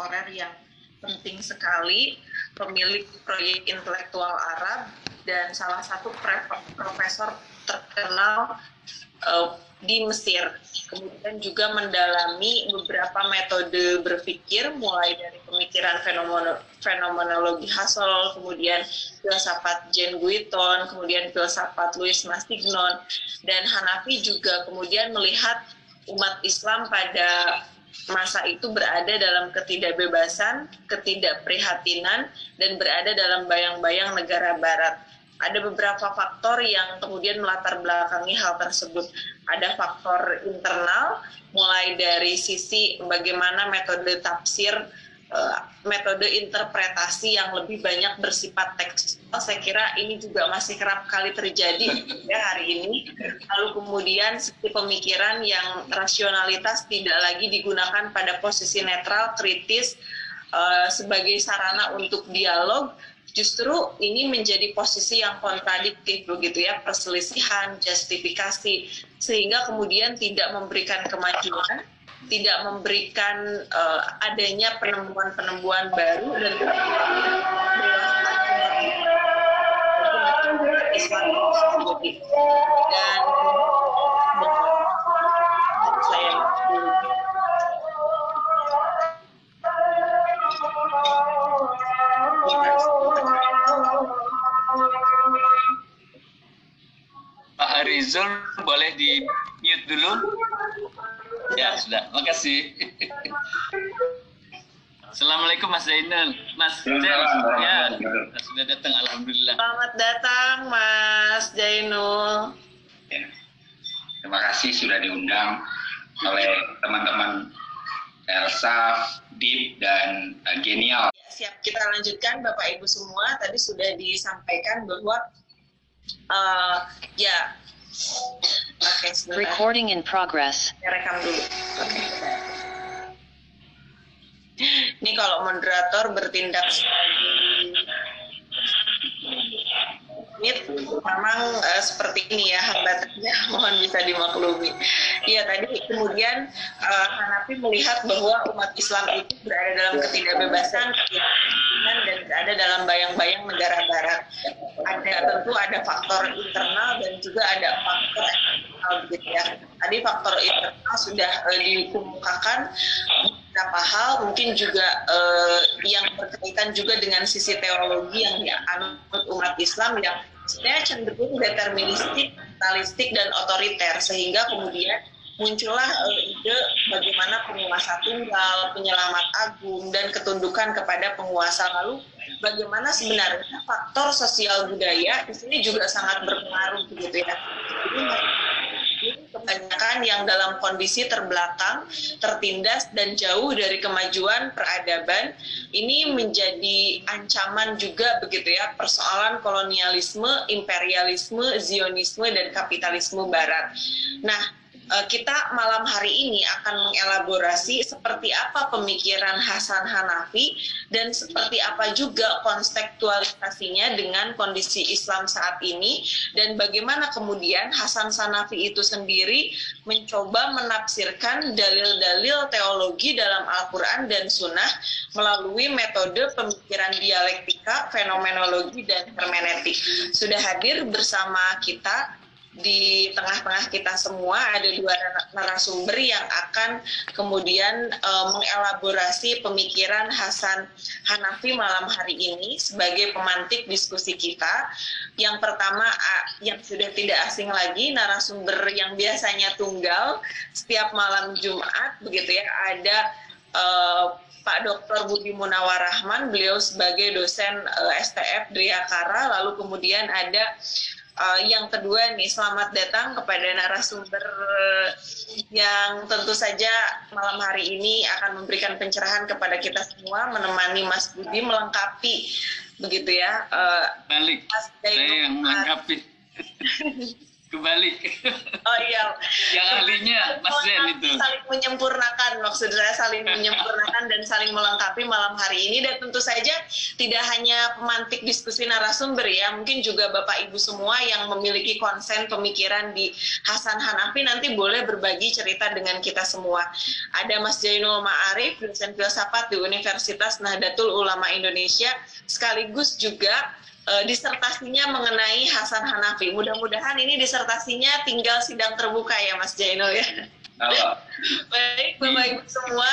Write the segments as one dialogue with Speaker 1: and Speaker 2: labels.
Speaker 1: kontemporer yang penting sekali, pemilik proyek intelektual Arab dan salah satu profesor terkenal uh, di Mesir. Kemudian juga mendalami beberapa metode berpikir, mulai dari pemikiran fenomenologi Hassel, kemudian filsafat Jane Guiton, kemudian filsafat Louis Mastignon, dan Hanafi juga kemudian melihat umat Islam pada masa itu berada dalam ketidakbebasan, ketidakprihatinan, dan berada dalam bayang-bayang negara barat ada beberapa faktor yang kemudian melatar belakangi hal tersebut. Ada faktor internal, mulai dari sisi bagaimana metode tafsir, eh, metode interpretasi yang lebih banyak bersifat tekstual. Saya kira ini juga masih kerap kali terjadi ya hari ini. Lalu kemudian sisi pemikiran yang rasionalitas tidak lagi digunakan pada posisi netral, kritis, eh, sebagai sarana untuk dialog, justru ini menjadi posisi yang kontradiktif begitu ya perselisihan justifikasi sehingga kemudian tidak memberikan kemajuan tidak memberikan uh, adanya penemuan-penemuan baru dan dan saya
Speaker 2: Pak Arizul boleh di mute dulu? Ya sudah, makasih. Assalamualaikum Mas Zainal, Mas Zainal, ya sudah datang, Alhamdulillah.
Speaker 1: Selamat datang Mas Jainul.
Speaker 3: Ya. Terima kasih sudah diundang oleh teman-teman Elsa, Deep, dan uh, Genial.
Speaker 1: Ya, siap, kita lanjutkan Bapak Ibu semua. Tadi sudah disampaikan bahwa uh, ya
Speaker 4: Oke, Recording in progress.
Speaker 1: Rekam dulu. Oke. Okay. Ini kalau moderator bertindak menit memang uh, seperti ini ya hambatannya mohon bisa dimaklumi. Iya tadi kemudian uh, Hanafi melihat bahwa umat Islam itu berada dalam ketidakbebasan, ketidakbebasan dan berada dalam bayang-bayang negara barat. Ada tentu ada faktor internal dan juga ada faktor eksternal gitu ya. Tadi faktor internal sudah uh, dikemukakan beberapa hal mungkin juga uh, yang berkaitan juga dengan sisi teologi yang dianut umat Islam yang sebenarnya cenderung deterministik, fatalistik dan otoriter sehingga kemudian muncullah uh, ide bagaimana penguasa tunggal, penyelamat agung dan ketundukan kepada penguasa lalu bagaimana sebenarnya faktor sosial budaya di sini juga sangat berpengaruh begitu ya. Jadi kebanyakan yang dalam kondisi terbelakang, tertindas dan jauh dari kemajuan peradaban ini menjadi ancaman juga begitu ya persoalan kolonialisme, imperialisme, zionisme dan kapitalisme barat. Nah, kita malam hari ini akan mengelaborasi seperti apa pemikiran Hasan Hanafi dan seperti apa juga kontekstualisasinya dengan kondisi Islam saat ini dan bagaimana kemudian Hasan Hanafi itu sendiri mencoba menafsirkan dalil-dalil teologi dalam Al-Quran dan Sunnah melalui metode pemikiran dialektika, fenomenologi, dan hermeneutik. Sudah hadir bersama kita di tengah-tengah kita semua ada dua narasumber yang akan kemudian uh, mengelaborasi pemikiran Hasan Hanafi malam hari ini sebagai pemantik diskusi kita. Yang pertama yang sudah tidak asing lagi narasumber yang biasanya tunggal setiap malam Jumat begitu ya ada uh, Pak Dr. Budi Munawar Rahman, beliau sebagai dosen uh, STF Driakara, lalu kemudian ada uh, yang kedua nih selamat datang kepada narasumber yang tentu saja malam hari ini akan memberikan pencerahan kepada kita semua menemani Mas Budi melengkapi begitu ya.
Speaker 2: Uh, balik. Mas saya yang melengkapi kebalik.
Speaker 1: Oh iya.
Speaker 2: Yang ahlinya Mas Zen itu.
Speaker 1: Saling menyempurnakan, maksud saya saling menyempurnakan dan saling melengkapi malam hari ini. Dan tentu saja tidak hanya pemantik diskusi narasumber ya, mungkin juga Bapak Ibu semua yang memiliki konsen pemikiran di Hasan Hanafi nanti boleh berbagi cerita dengan kita semua. Ada Mas Jainul Ma'arif, dosen filsafat di Universitas Nahdlatul Ulama Indonesia, sekaligus juga uh, disertasinya mengenai Hasan Hanafi. Mudah-mudahan ini disertasinya tinggal sidang terbuka ya Mas Jainul ya.
Speaker 3: Halo.
Speaker 1: Baik Bapak Ibu semua,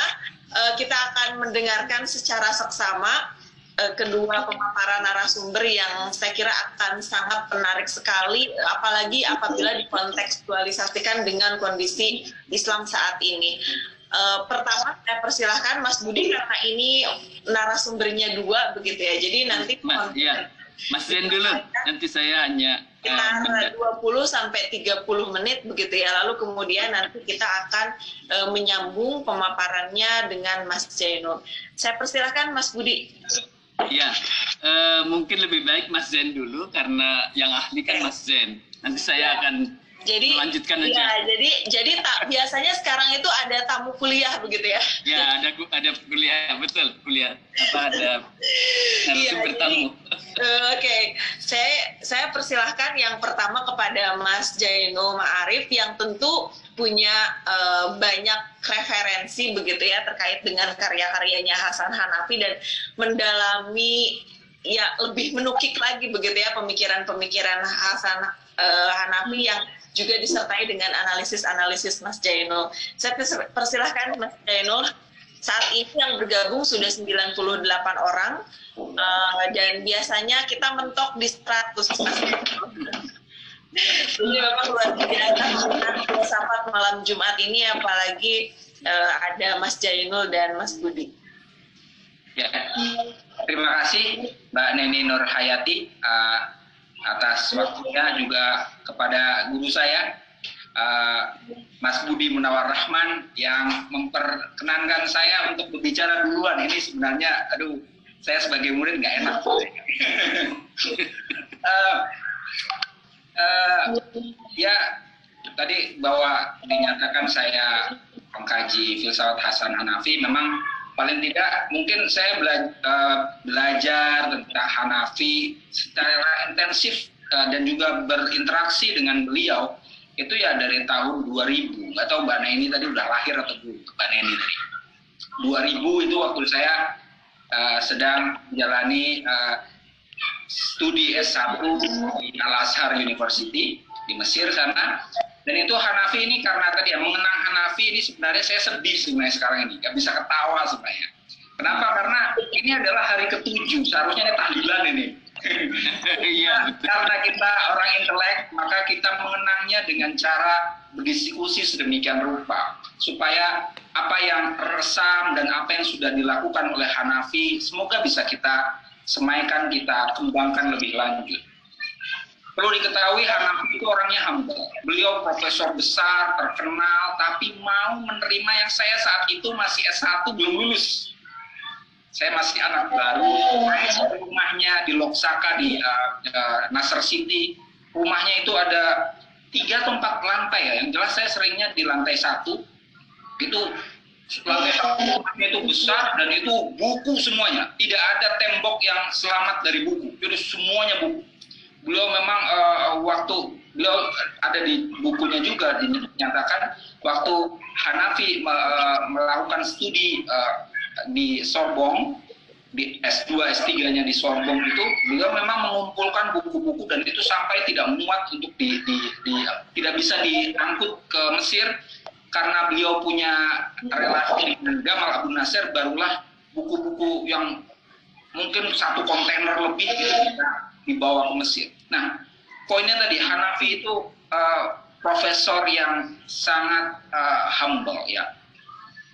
Speaker 1: uh, kita akan mendengarkan secara seksama uh, kedua pemaparan narasumber yang saya kira akan sangat menarik sekali, apalagi apabila dikontekstualisasikan dengan kondisi Islam saat ini. Uh, pertama saya persilahkan Mas Budi karena ini narasumbernya dua begitu ya. Jadi nanti
Speaker 2: Mas, iya. Mas Zen dulu, nanti saya hanya
Speaker 1: sekitar 20 sampai 30 menit begitu ya. Lalu kemudian nanti kita akan uh, menyambung pemaparannya dengan Mas Zainul. Saya persilahkan Mas Budi.
Speaker 2: Ya, uh, mungkin lebih baik Mas Zen dulu karena yang ahli kan Mas Zen. Nanti saya ya. akan
Speaker 1: jadi
Speaker 2: melanjutkan aja.
Speaker 1: Ya, jadi jadi tak biasanya sekarang itu ada tamu kuliah begitu ya?
Speaker 2: Ya, ada ada kuliah, betul kuliah. Apa ada narasumber ya, tamu?
Speaker 1: Uh, Oke, saya saya persilahkan yang pertama kepada Mas Jainul Ma'arif yang tentu punya uh, banyak referensi begitu ya terkait dengan karya-karyanya Hasan Hanafi dan mendalami ya lebih menukik lagi begitu ya pemikiran-pemikiran Hasan uh, Hanafi yang juga disertai dengan analisis-analisis Mas Jainul. Saya persilahkan Mas Jainul, saat ini yang bergabung sudah 98 orang, uh, dan biasanya kita mentok di 100 Mas Ini memang luar biasa filsafat malam Jumat ini apalagi uh, ada Mas Jainul dan Mas Budi.
Speaker 3: Ya, terima kasih Mbak Neni Nur Hayati. Uh, atas waktunya juga kepada guru saya uh, Mas Budi Munawar Rahman yang memperkenankan saya untuk berbicara duluan. Ini sebenarnya aduh saya sebagai murid nggak enak. Uh, uh, ya tadi bahwa dinyatakan saya pengkaji filsafat Hasan Hanafi memang paling tidak mungkin saya bela uh, belajar tentang Hanafi secara intensif dan juga berinteraksi dengan beliau itu ya dari tahun 2000 nggak tahu Mbak Neni tadi udah lahir atau belum Mbak Neni tadi 2000 itu waktu saya uh, sedang menjalani uh, studi S1 di Al Azhar University di Mesir sana dan itu Hanafi ini karena tadi ya mengenang Hanafi ini sebenarnya saya sedih sebenarnya sekarang ini, nggak bisa ketawa sebenarnya. Kenapa? Karena ini adalah hari ketujuh, seharusnya ini tahlilan ini. Iya, karena kita orang intelek, maka kita mengenangnya dengan cara berdiskusi sedemikian rupa supaya apa yang resam dan apa yang sudah dilakukan oleh Hanafi semoga bisa kita semaikan, kita kembangkan lebih lanjut. Perlu diketahui Hanafi itu orangnya humble. Beliau profesor besar, terkenal, tapi mau menerima yang saya saat itu masih S1 belum lulus. Saya masih anak baru, rumahnya di Loksaka di uh, uh, Nasr City. Rumahnya itu ada tiga atau empat lantai ya. Yang jelas saya seringnya di lantai satu. Itu lantai satu rumahnya itu besar dan itu buku semuanya. Tidak ada tembok yang selamat dari buku. Jadi semuanya buku beliau memang uh, waktu beliau ada di bukunya juga dinyatakan waktu Hanafi uh, melakukan studi uh, di Sorbonne di S2 S3-nya di Sorbonne itu beliau memang mengumpulkan buku-buku dan itu sampai tidak muat untuk di, di, di tidak bisa diangkut ke Mesir karena beliau punya relasi dengan Gamal Abu Nasir barulah buku-buku yang mungkin satu kontainer lebih gitu dibawa ke Mesir. Nah, poinnya tadi Hanafi itu uh, profesor yang sangat uh, humble ya.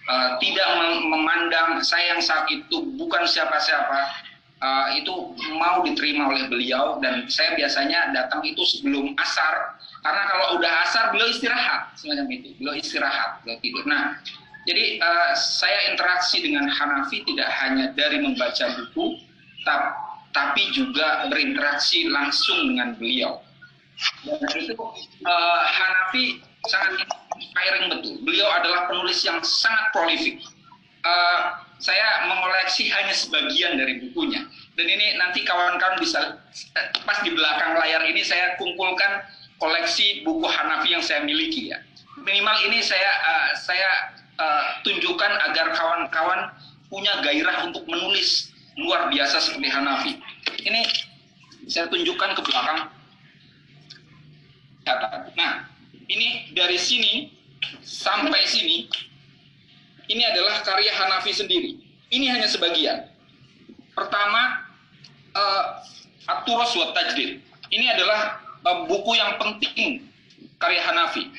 Speaker 3: Uh, tidak memandang saya yang saat itu bukan siapa-siapa uh, itu mau diterima oleh beliau dan saya biasanya datang itu sebelum asar. Karena kalau udah asar beliau istirahat semacam itu. Beliau istirahat beliau tidur. Nah jadi uh, saya interaksi dengan Hanafi tidak hanya dari membaca buku tapi tapi juga berinteraksi langsung dengan beliau. Dan itu uh, Hanafi sangat inspiring betul. Beliau adalah penulis yang sangat prolific. Uh, saya mengoleksi hanya sebagian dari bukunya. Dan ini nanti kawan-kawan bisa pas di belakang layar ini saya kumpulkan koleksi buku Hanafi yang saya miliki ya. Minimal ini saya uh, saya uh, tunjukkan agar kawan-kawan punya gairah untuk menulis luar biasa seperti Hanafi. Ini saya tunjukkan ke belakang. Nah, ini dari sini sampai sini ini adalah karya Hanafi sendiri. Ini hanya sebagian. Pertama, uh, Aturos wa Tajdid. Ini adalah uh, buku yang penting karya Hanafi.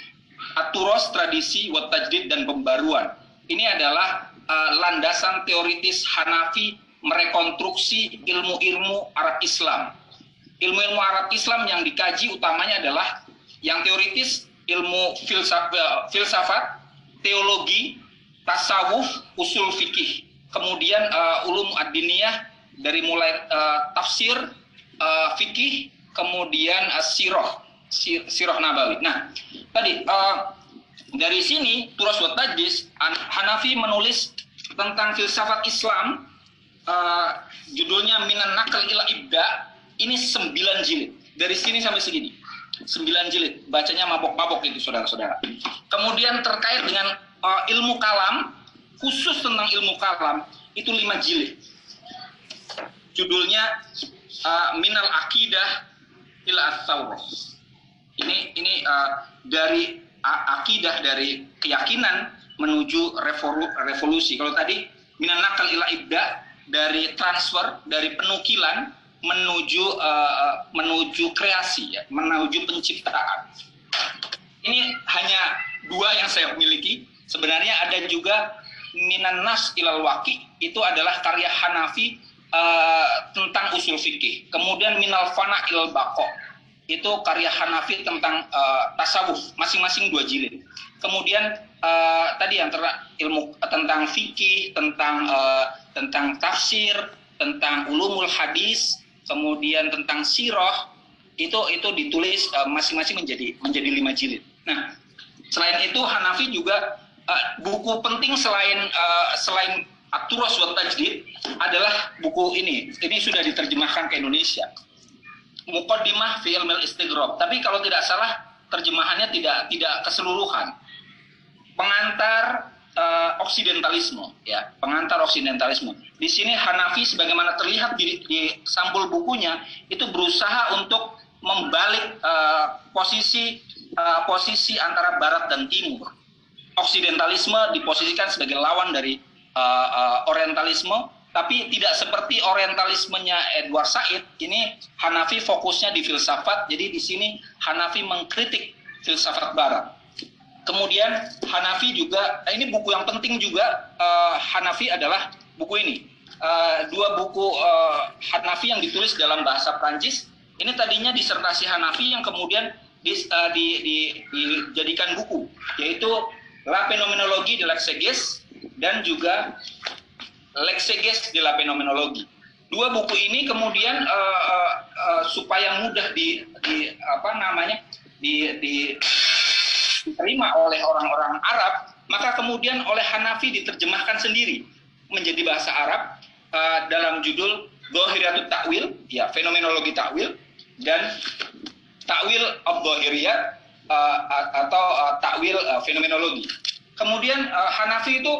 Speaker 3: Aturos, tradisi, wa tajdid, dan pembaruan. Ini adalah uh, landasan teoritis Hanafi merekonstruksi ilmu-ilmu Arab Islam. Ilmu-ilmu Arab Islam yang dikaji utamanya adalah yang teoritis ilmu filsaf, filsafat, teologi, tasawuf, usul fikih, kemudian uh, ulum ad-diniyah dari mulai uh, tafsir, uh, fikih, kemudian uh, siroh, sir, siroh nabawi. Nah, tadi uh, dari sini Turas wa Hanafi menulis tentang filsafat Islam, uh, judulnya Minan Nakal ila Ibda, ini sembilan jilid. Dari sini sampai segini sembilan jilid. Bacanya mabok-mabok itu saudara-saudara. Kemudian terkait dengan uh, ilmu kalam khusus tentang ilmu kalam itu lima jilid. Judulnya uh, minal akidah ila as ini ini uh, dari uh, akidah dari keyakinan menuju revolu, revolusi. Kalau tadi minal nakal ila ibda dari transfer dari penukilan menuju uh, menuju kreasi ya, menuju penciptaan. Ini hanya dua yang saya miliki. Sebenarnya ada juga Minan Nas Ilal Waki itu adalah karya Hanafi uh, tentang usul fikih. Kemudian Minal Fana Ilal Bako itu karya Hanafi tentang uh, tasawuf, masing-masing dua jilid. Kemudian uh, tadi antara ilmu tentang fikih, tentang uh, tentang tafsir, tentang ulumul hadis, kemudian tentang siroh itu itu ditulis uh, masing-masing menjadi menjadi lima jilid. Nah, selain itu Hanafi juga uh, buku penting selain uh, selain Aturos wa Tajdid adalah buku ini. Ini sudah diterjemahkan ke Indonesia. Muqaddimah fi ilmil istighrab. Tapi kalau tidak salah terjemahannya tidak tidak keseluruhan. Pengantar uh, oksidentalisme ya, pengantar oksidentalisme. Di sini Hanafi sebagaimana terlihat di, di sampul bukunya itu berusaha untuk membalik uh, posisi uh, posisi antara barat dan timur. Oksidentalisme diposisikan sebagai lawan dari uh, uh, orientalisme, tapi tidak seperti orientalismenya Edward Said. Ini Hanafi fokusnya di filsafat, jadi di sini Hanafi mengkritik filsafat barat. Kemudian Hanafi juga, ini buku yang penting juga uh, Hanafi adalah buku ini. Uh, dua buku uh, Hanafi yang ditulis dalam bahasa Prancis. Ini tadinya disertasi Hanafi yang kemudian di, uh, di, di, dijadikan buku, yaitu La Phenomenologie de l'Exeges dan juga L'exeges de la Phenomenologie. Dua buku ini kemudian uh, uh, uh, supaya mudah di, di apa namanya di, di diterima oleh orang-orang Arab, maka kemudian oleh Hanafi diterjemahkan sendiri menjadi bahasa Arab uh, dalam judul Dohiriyatut Takwil, ya fenomenologi takwil dan takwil of uh, atau uh, takwil uh, fenomenologi. Kemudian uh, Hanafi itu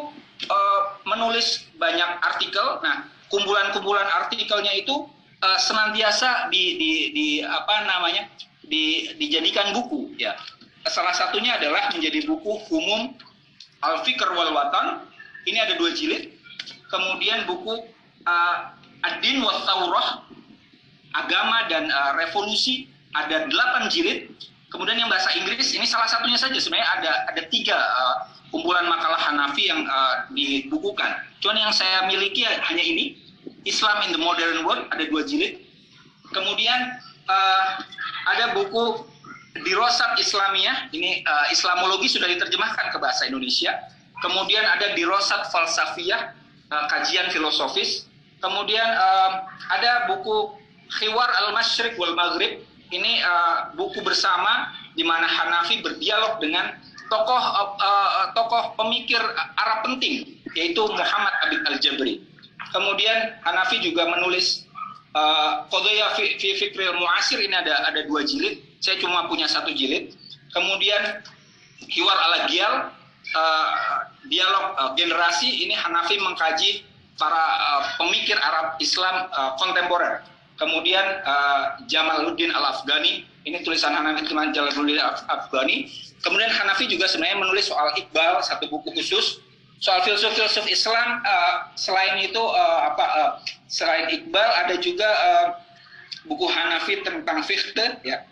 Speaker 3: uh, menulis banyak artikel. Nah, kumpulan-kumpulan artikelnya itu uh, senantiasa di, di, di apa namanya di, dijadikan buku ya Salah satunya adalah menjadi buku umum Al-Fikr wal Watan. Ini ada dua jilid. Kemudian buku uh, Ad-Din wa Taurah, Agama dan uh, Revolusi, ada delapan jilid. Kemudian yang bahasa Inggris, ini salah satunya saja. Sebenarnya ada ada tiga uh, kumpulan makalah Hanafi yang uh, dibukukan. Cuman yang saya miliki hanya ini, Islam in the Modern World, ada dua jilid. Kemudian uh, ada buku Dirosat Islamiyah, ini uh, Islamologi sudah diterjemahkan ke bahasa Indonesia. Kemudian ada Dirosat Falsafiyah, uh, kajian filosofis. Kemudian uh, ada buku Khiwar al-Masyriq wal Maghrib, ini uh, buku bersama di mana Hanafi berdialog dengan tokoh uh, tokoh pemikir Arab penting yaitu Muhammad Abid Al-Jabri. Kemudian Hanafi juga menulis uh, Qodaya fi, fi Muasir ini ada ada dua jilid. Saya cuma punya satu jilid. Kemudian Hiwar Al-Gial uh, dialog uh, generasi ini Hanafi mengkaji para uh, pemikir Arab Islam uh, kontemporer. Kemudian uh, Jamaluddin Al-Afghani, ini tulisan Hanafi teman Jamaluddin Al-Afghani. Kemudian Hanafi juga sebenarnya menulis soal Iqbal, satu buku khusus soal filsuf-filsuf Islam. Uh, selain itu uh, apa? Uh, selain Iqbal ada juga uh, buku Hanafi tentang Fichte, ya.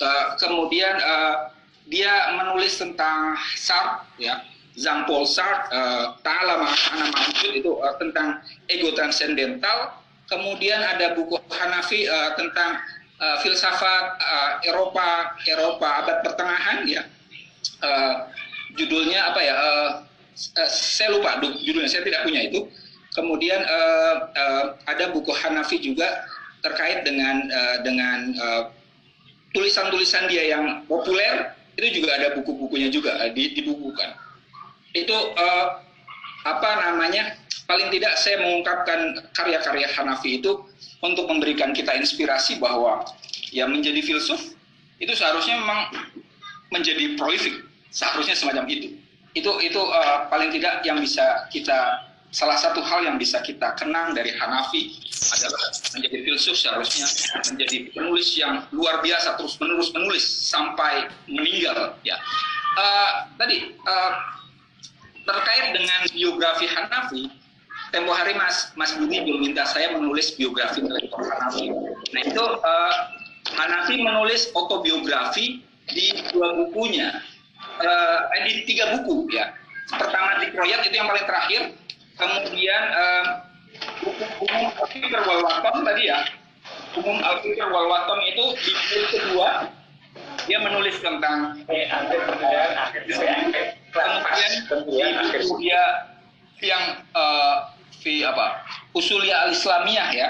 Speaker 3: Uh, kemudian uh, dia menulis tentang Sartre, ya. Jean Paul Sartre, uh, Ta'ala Ma'ana Ma'ujud itu uh, tentang ego transendental Kemudian ada buku Hanafi uh, tentang uh, filsafat uh, Eropa Eropa abad pertengahan ya. Uh, judulnya apa ya? Uh, uh, saya lupa judulnya, saya tidak punya itu. Kemudian uh, uh, ada buku Hanafi juga terkait dengan uh, dengan tulisan-tulisan dia yang populer itu juga ada buku-bukunya juga dibukukan. Itu uh, apa namanya? paling tidak saya mengungkapkan karya-karya Hanafi itu untuk memberikan kita inspirasi bahwa ya menjadi filsuf itu seharusnya memang menjadi prolific, seharusnya semacam itu. Itu itu uh, paling tidak yang bisa kita salah satu hal yang bisa kita kenang dari Hanafi adalah menjadi filsuf seharusnya menjadi penulis yang luar biasa terus menerus menulis sampai meninggal ya. Uh, tadi uh, terkait dengan biografi Hanafi tempo hari Mas Mas Budi belum minta saya menulis biografi intelektual Hanafi. Nah itu uh, Hanafi menulis autobiografi di dua bukunya, uh, eh, di tiga buku ya. Pertama di proyek itu yang paling terakhir, kemudian uh, umum Al-Fikr wal Waton tadi ya, umum Al-Fikr wal Waton itu di buku kedua dia menulis tentang kemudian di buku dia yang uh, fi apa usulia al islamiyah ya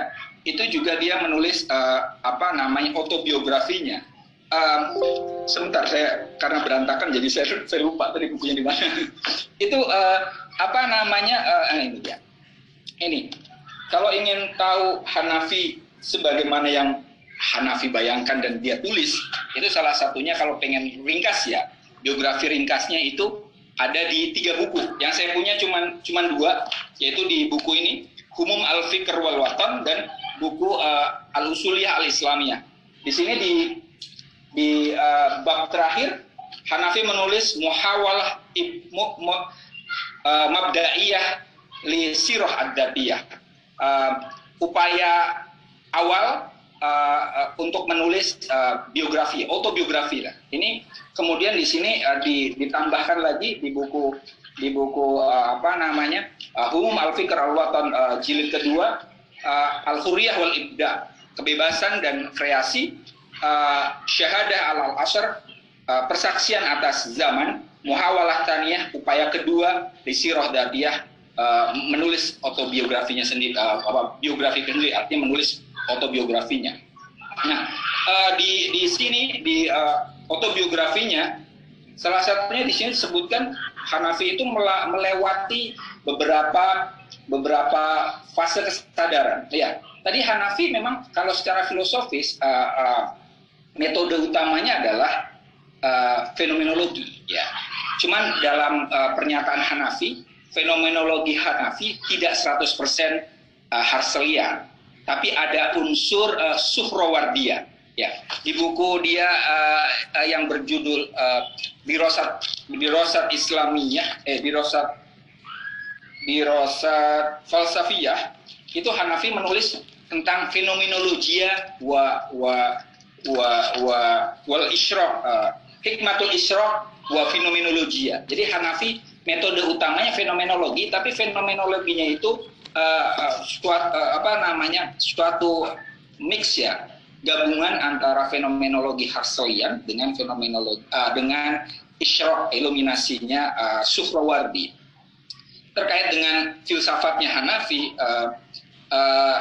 Speaker 3: itu juga dia menulis uh, apa namanya autobiografinya. Um, sebentar saya karena berantakan jadi saya, saya lupa tadi bukunya di mana. Itu uh, apa namanya uh, ini ya ini kalau ingin tahu Hanafi sebagaimana yang Hanafi bayangkan dan dia tulis itu salah satunya kalau pengen ringkas ya biografi ringkasnya itu ada di tiga buku. Yang saya punya cuma cuma dua, yaitu di buku ini Humum al Fikr wal Watan dan buku uh, Al Usuliyah Al Islamiyah. Di sini di di uh, bab terakhir Hanafi menulis muhawalah mu, mu, uh, mabdaiyah li sirah ad-dabiyah. Uh, upaya awal uh, untuk menulis uh, biografi, autobiografi lah. Ini kemudian di sini uh, ditambahkan lagi di buku di buku uh, apa namanya uh, Humum Al Fikr Al Watan uh, jilid kedua uh, Al Huriyah wal Ibda kebebasan dan kreasi uh, Syahadah Al Al Asr uh, persaksian atas zaman Muhawalah Taniyah upaya kedua di Sirah Dadiyah uh, menulis autobiografinya sendiri uh, apa biografi sendiri artinya menulis autobiografinya. Nah, uh, di di sini di autobiografinya salah satunya di sini disebutkan Hanafi itu melewati beberapa beberapa fase kesadaran. Ya, tadi Hanafi memang kalau secara filosofis metode utamanya adalah fenomenologi. Ya, cuman dalam uh, pernyataan Hanafi, fenomenologi Hanafi tidak 100% uh, Harselian tapi ada unsur uh, suhrawardia ya di buku dia uh, yang berjudul uh, dirosat dirosat islamiyah eh dirosat dirosat falsafiyah itu Hanafi menulis tentang fenomenologia wa wa wa wa wal isyraq uh, hikmatul isyraq wa fenomenologia jadi Hanafi metode utamanya fenomenologi tapi fenomenologinya itu uh, uh, suatu, uh, apa namanya suatu mix ya gabungan antara fenomenologi Harselian dengan fenomenologi uh, dengan isyrok iluminasinya uh, Suhrawardi terkait dengan filsafatnya Hanafi uh, uh,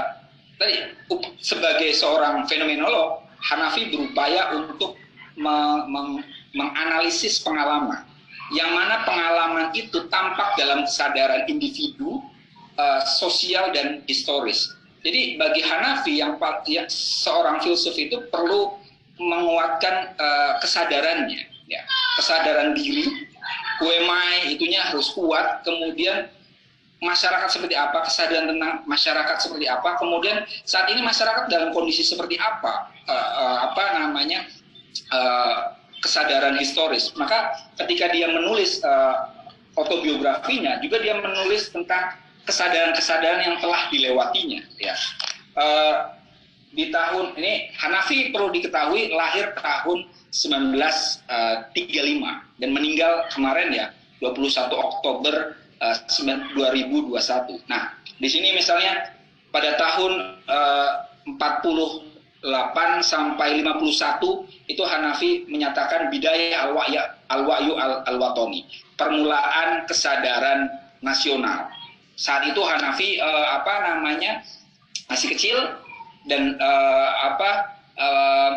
Speaker 3: tadi sebagai seorang fenomenolog Hanafi berupaya untuk menganalisis pengalaman, yang mana pengalaman itu tampak dalam kesadaran individu, uh, sosial dan historis. Jadi bagi Hanafi yang, yang seorang filsuf itu perlu menguatkan uh, kesadarannya, ya, kesadaran diri, UMI itunya harus kuat, kemudian masyarakat seperti apa, kesadaran tentang masyarakat seperti apa, kemudian saat ini masyarakat dalam kondisi seperti apa, uh, uh, apa namanya uh, kesadaran historis. Maka ketika dia menulis uh, autobiografinya, juga dia menulis tentang kesadaran-kesadaran yang telah dilewatinya. Ya. Uh, di tahun ini Hanafi perlu diketahui lahir tahun 1935 eh, dan meninggal kemarin ya 21 Oktober 2021. Nah, di sini misalnya pada tahun 40 8 sampai 51 itu Hanafi menyatakan bidayah al-wa'yu al, al, al watoni permulaan kesadaran nasional. Saat itu Hanafi eh, apa namanya masih kecil dan eh, apa eh,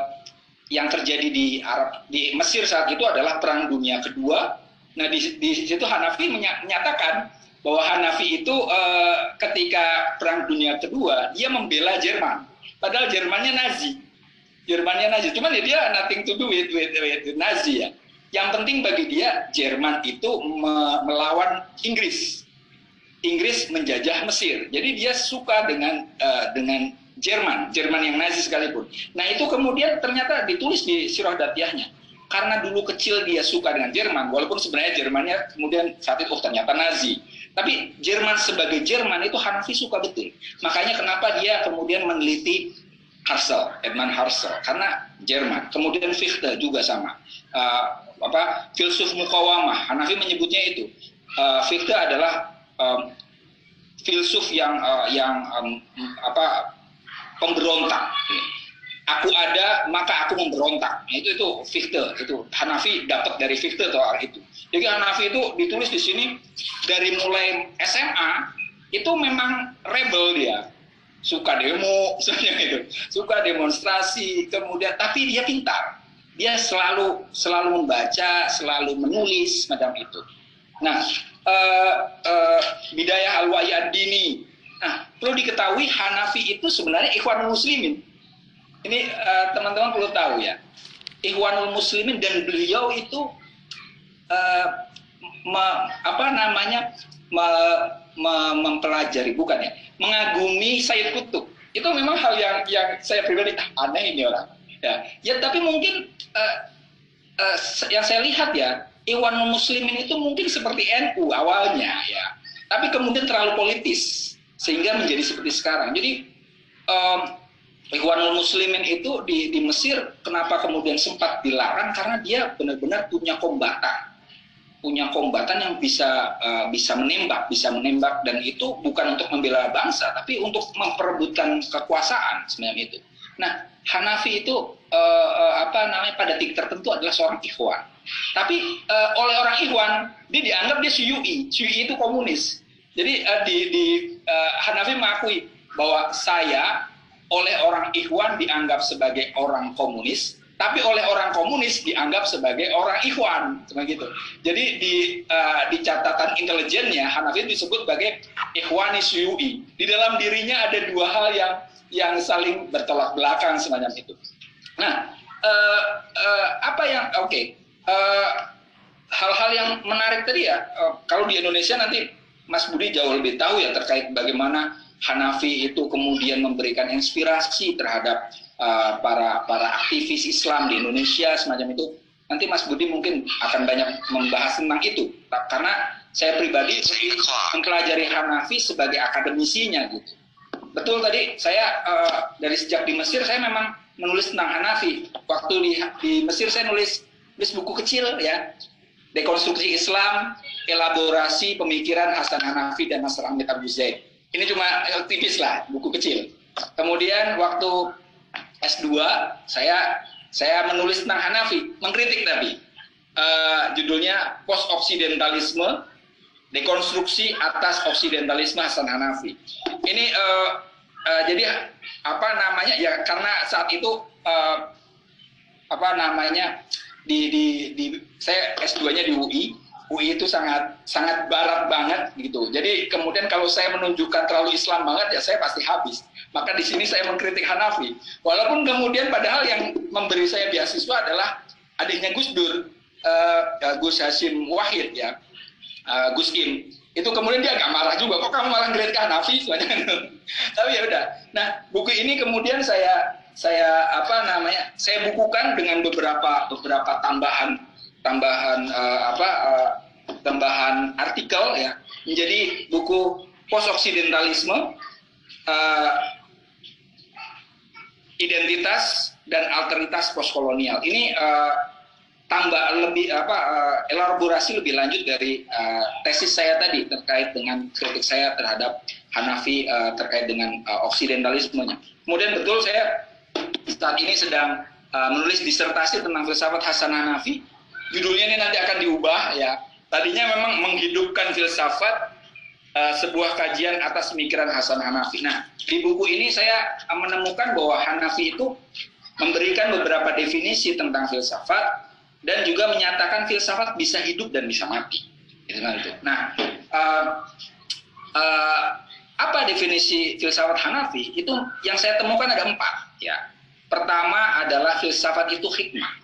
Speaker 3: yang terjadi di Arab di Mesir saat itu adalah perang dunia kedua. Nah di, di situ Hanafi menyatakan bahwa Hanafi itu eh, ketika perang dunia kedua dia membela Jerman padahal Jermannya Nazi, Jermannya Nazi. Cuman ya dia nothing to do with, with, with Nazi ya. Yang penting bagi dia Jerman itu me melawan Inggris. Inggris menjajah Mesir. Jadi dia suka dengan uh, dengan Jerman, Jerman yang Nazi sekalipun. Nah itu kemudian ternyata ditulis di sirah datiahnya. Karena dulu kecil dia suka dengan Jerman, walaupun sebenarnya Jermannya kemudian saat itu oh, ternyata Nazi. Tapi Jerman sebagai Jerman itu Hanafi suka betul. Makanya kenapa dia kemudian meneliti Harsel, Edmund Harsel, karena Jerman. Kemudian Fichte juga sama. Uh, apa filsuf mukawamah, Hanafi menyebutnya itu. Uh, Fichte adalah um, filsuf yang uh, yang um, apa pemberontak. Aku ada maka aku memberontak. Nah, itu itu Fichte itu Hanafi dapat dari Fichte soal itu. Jadi Hanafi itu ditulis di sini dari mulai SMA itu memang rebel dia suka demo misalnya itu suka demonstrasi kemudian tapi dia pintar dia selalu selalu membaca selalu menulis macam itu nah uh, uh, bidayah al dini Nah, perlu diketahui Hanafi itu sebenarnya Ikhwanul Muslimin. Ini teman-teman uh, perlu tahu ya. Ikhwanul Muslimin dan beliau itu uh, me, apa namanya me, me, mempelajari bukan ya, mengagumi Sayyid Kutub. Itu memang hal yang yang saya pribadi ah, aneh ini orang. Ya, ya tapi mungkin uh, uh, yang saya lihat ya, Ikhwanul Muslimin itu mungkin seperti NU awalnya ya. Tapi kemudian terlalu politis sehingga menjadi seperti sekarang. Jadi um, Ikhwanul Muslimin itu di, di Mesir kenapa kemudian sempat dilarang karena dia benar-benar punya kombatan, punya kombatan yang bisa uh, bisa menembak, bisa menembak dan itu bukan untuk membela bangsa tapi untuk memperebutkan kekuasaan sebenarnya itu. Nah Hanafi itu uh, uh, apa namanya pada titik tertentu adalah seorang Ikhwan. Tapi uh, oleh orang Ikhwan dia dianggap dia Syu'i, Syu'i itu komunis. Jadi uh, di, di uh, Hanafi mengakui bahwa saya oleh orang Ikhwan dianggap sebagai orang komunis, tapi oleh orang komunis dianggap sebagai orang Ikhwan, seperti gitu. Jadi di uh, di catatan intelijennya Hanafi disebut sebagai Ikhwani Syu'i. Di dalam dirinya ada dua hal yang yang saling bertolak belakang semacam itu. Nah, uh, uh, apa yang oke? Okay, uh, hal-hal yang menarik tadi ya, kalau di Indonesia nanti Mas Budi jauh lebih tahu ya terkait bagaimana Hanafi itu kemudian memberikan inspirasi terhadap uh, para para aktivis Islam di Indonesia semacam itu. Nanti Mas Budi mungkin akan banyak membahas tentang itu karena saya pribadi mempelajari Hanafi sebagai akademisinya gitu. Betul tadi saya uh, dari sejak di Mesir saya memang menulis tentang Hanafi. Waktu di, di Mesir saya nulis nulis buku kecil ya dekonstruksi Islam, elaborasi pemikiran Hasan Hanafi dan Nasr Ahmed Abu Zaid. Ini cuma tipis lah, buku kecil. Kemudian waktu S2 saya saya menulis tentang Hanafi, mengkritik tapi uh, judulnya Post Oksidentalisme, dekonstruksi atas Oksidentalisme Hasan Hanafi. Ini uh, uh, jadi apa namanya ya karena saat itu uh, apa namanya di di di saya S2-nya di UI UI itu sangat sangat barat banget gitu. Jadi kemudian kalau saya menunjukkan terlalu Islam banget ya saya pasti habis. Maka di sini saya mengkritik Hanafi. Walaupun kemudian padahal yang memberi saya beasiswa adalah adiknya Gus Dur, uh, Gus Hasim Wahid ya, uh, Gus Im. Itu kemudian dia agak marah juga. Kok kamu malah ngkritik Hanafi? Tapi ya udah. Nah buku ini kemudian saya saya apa namanya saya bukukan dengan beberapa beberapa tambahan tambahan uh, apa uh, tambahan artikel ya menjadi buku post oksidentalisme uh, identitas dan alternitas postkolonial. Ini uh, tambah lebih apa uh, elaborasi lebih lanjut dari uh, tesis saya tadi terkait dengan kritik saya terhadap Hanafi uh, terkait dengan uh, oksidentalismenya. Kemudian betul saya saat ini sedang uh, menulis disertasi tentang filsafat Hasan Hanafi. Judulnya ini nanti akan diubah ya. Tadinya memang menghidupkan filsafat uh, sebuah kajian atas pemikiran Hasan Hanafi. Nah, di buku ini saya menemukan bahwa Hanafi itu memberikan beberapa definisi tentang filsafat dan juga menyatakan filsafat bisa hidup dan bisa mati. Gitu kan itu. Nah, uh, uh, apa definisi filsafat Hanafi? Itu yang saya temukan ada empat. Ya, pertama adalah filsafat itu hikmah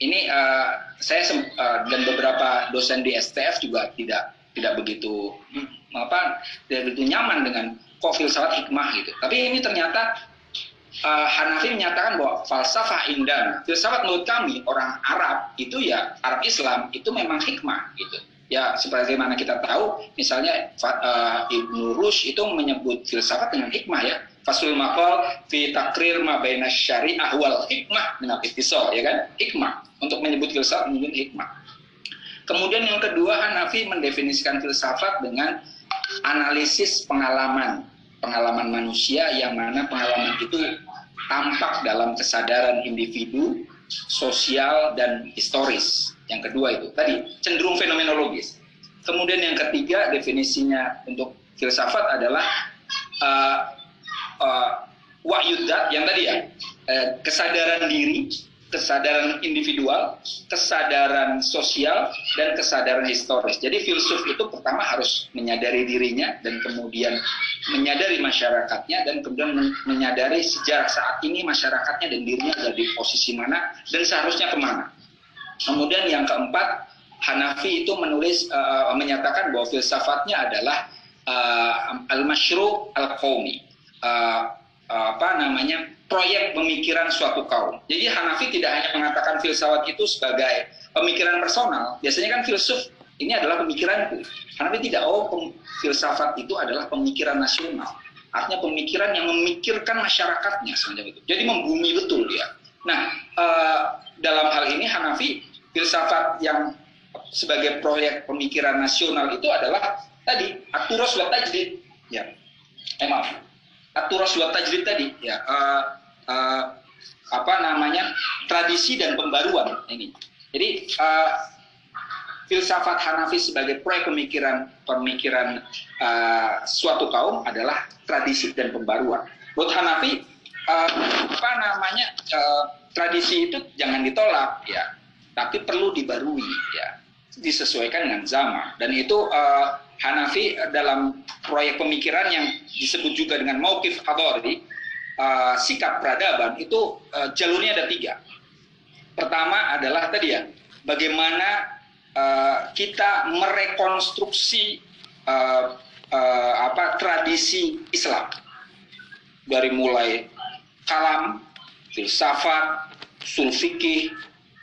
Speaker 3: ini uh, saya uh, dan beberapa dosen di STF juga tidak tidak begitu hmm, apa tidak begitu nyaman dengan kok filsafat hikmah gitu. Tapi ini ternyata uh, Hanafi menyatakan bahwa falsafah indah, filsafat menurut kami orang Arab itu ya Arab Islam itu memang hikmah gitu. Ya sebagaimana kita tahu, misalnya uh, Ibnu Rushd itu menyebut filsafat dengan hikmah ya. Fasul maqal fi takrir ma baina syariah wal hikmah dengan ittisal ya kan? Hikmah untuk menyebut filsafat menyebut hikmah. Kemudian yang kedua Hanafi mendefinisikan filsafat dengan analisis pengalaman, pengalaman manusia yang mana pengalaman itu tampak dalam kesadaran individu, sosial dan historis. Yang kedua itu tadi cenderung fenomenologis. Kemudian yang ketiga definisinya untuk filsafat adalah uh, uh, wa'yudat yang tadi ya uh, kesadaran diri kesadaran individual, kesadaran sosial, dan kesadaran historis. Jadi filsuf itu pertama harus menyadari dirinya dan kemudian menyadari masyarakatnya dan kemudian menyadari sejarah saat ini masyarakatnya dan dirinya ada di posisi mana dan seharusnya ke mana. Kemudian yang keempat, Hanafi itu menulis uh, menyatakan bahwa filsafatnya adalah uh, al-masyru al-qawmi. Uh, apa namanya proyek pemikiran suatu kaum. Jadi Hanafi tidak hanya mengatakan filsafat itu sebagai pemikiran personal. Biasanya kan filsuf ini adalah pemikiranku. Hanafi tidak oh filsafat itu adalah pemikiran nasional. Artinya pemikiran yang memikirkan masyarakatnya semacam itu. Jadi membumi betul dia. Nah, uh, dalam hal ini Hanafi filsafat yang sebagai proyek pemikiran nasional itu adalah tadi aturos wa tajdid. Ya. Eh, maaf aturas wa tajrid tadi ya uh, uh, apa namanya tradisi dan pembaruan ini. Jadi uh, filsafat Hanafi sebagai proyek pemikiran pemikiran uh, suatu kaum adalah tradisi dan pembaruan. Buat Hanafi uh, apa namanya uh, tradisi itu jangan ditolak ya, tapi perlu dibarui ya, disesuaikan dengan zaman dan itu uh, Hanafi dalam proyek pemikiran yang disebut juga dengan Maukif Hadori, uh, sikap peradaban, itu uh, jalurnya ada tiga. Pertama adalah tadi ya, bagaimana uh, kita merekonstruksi apa tradisi Islam dari mulai kalam, filsafat, sulfikih,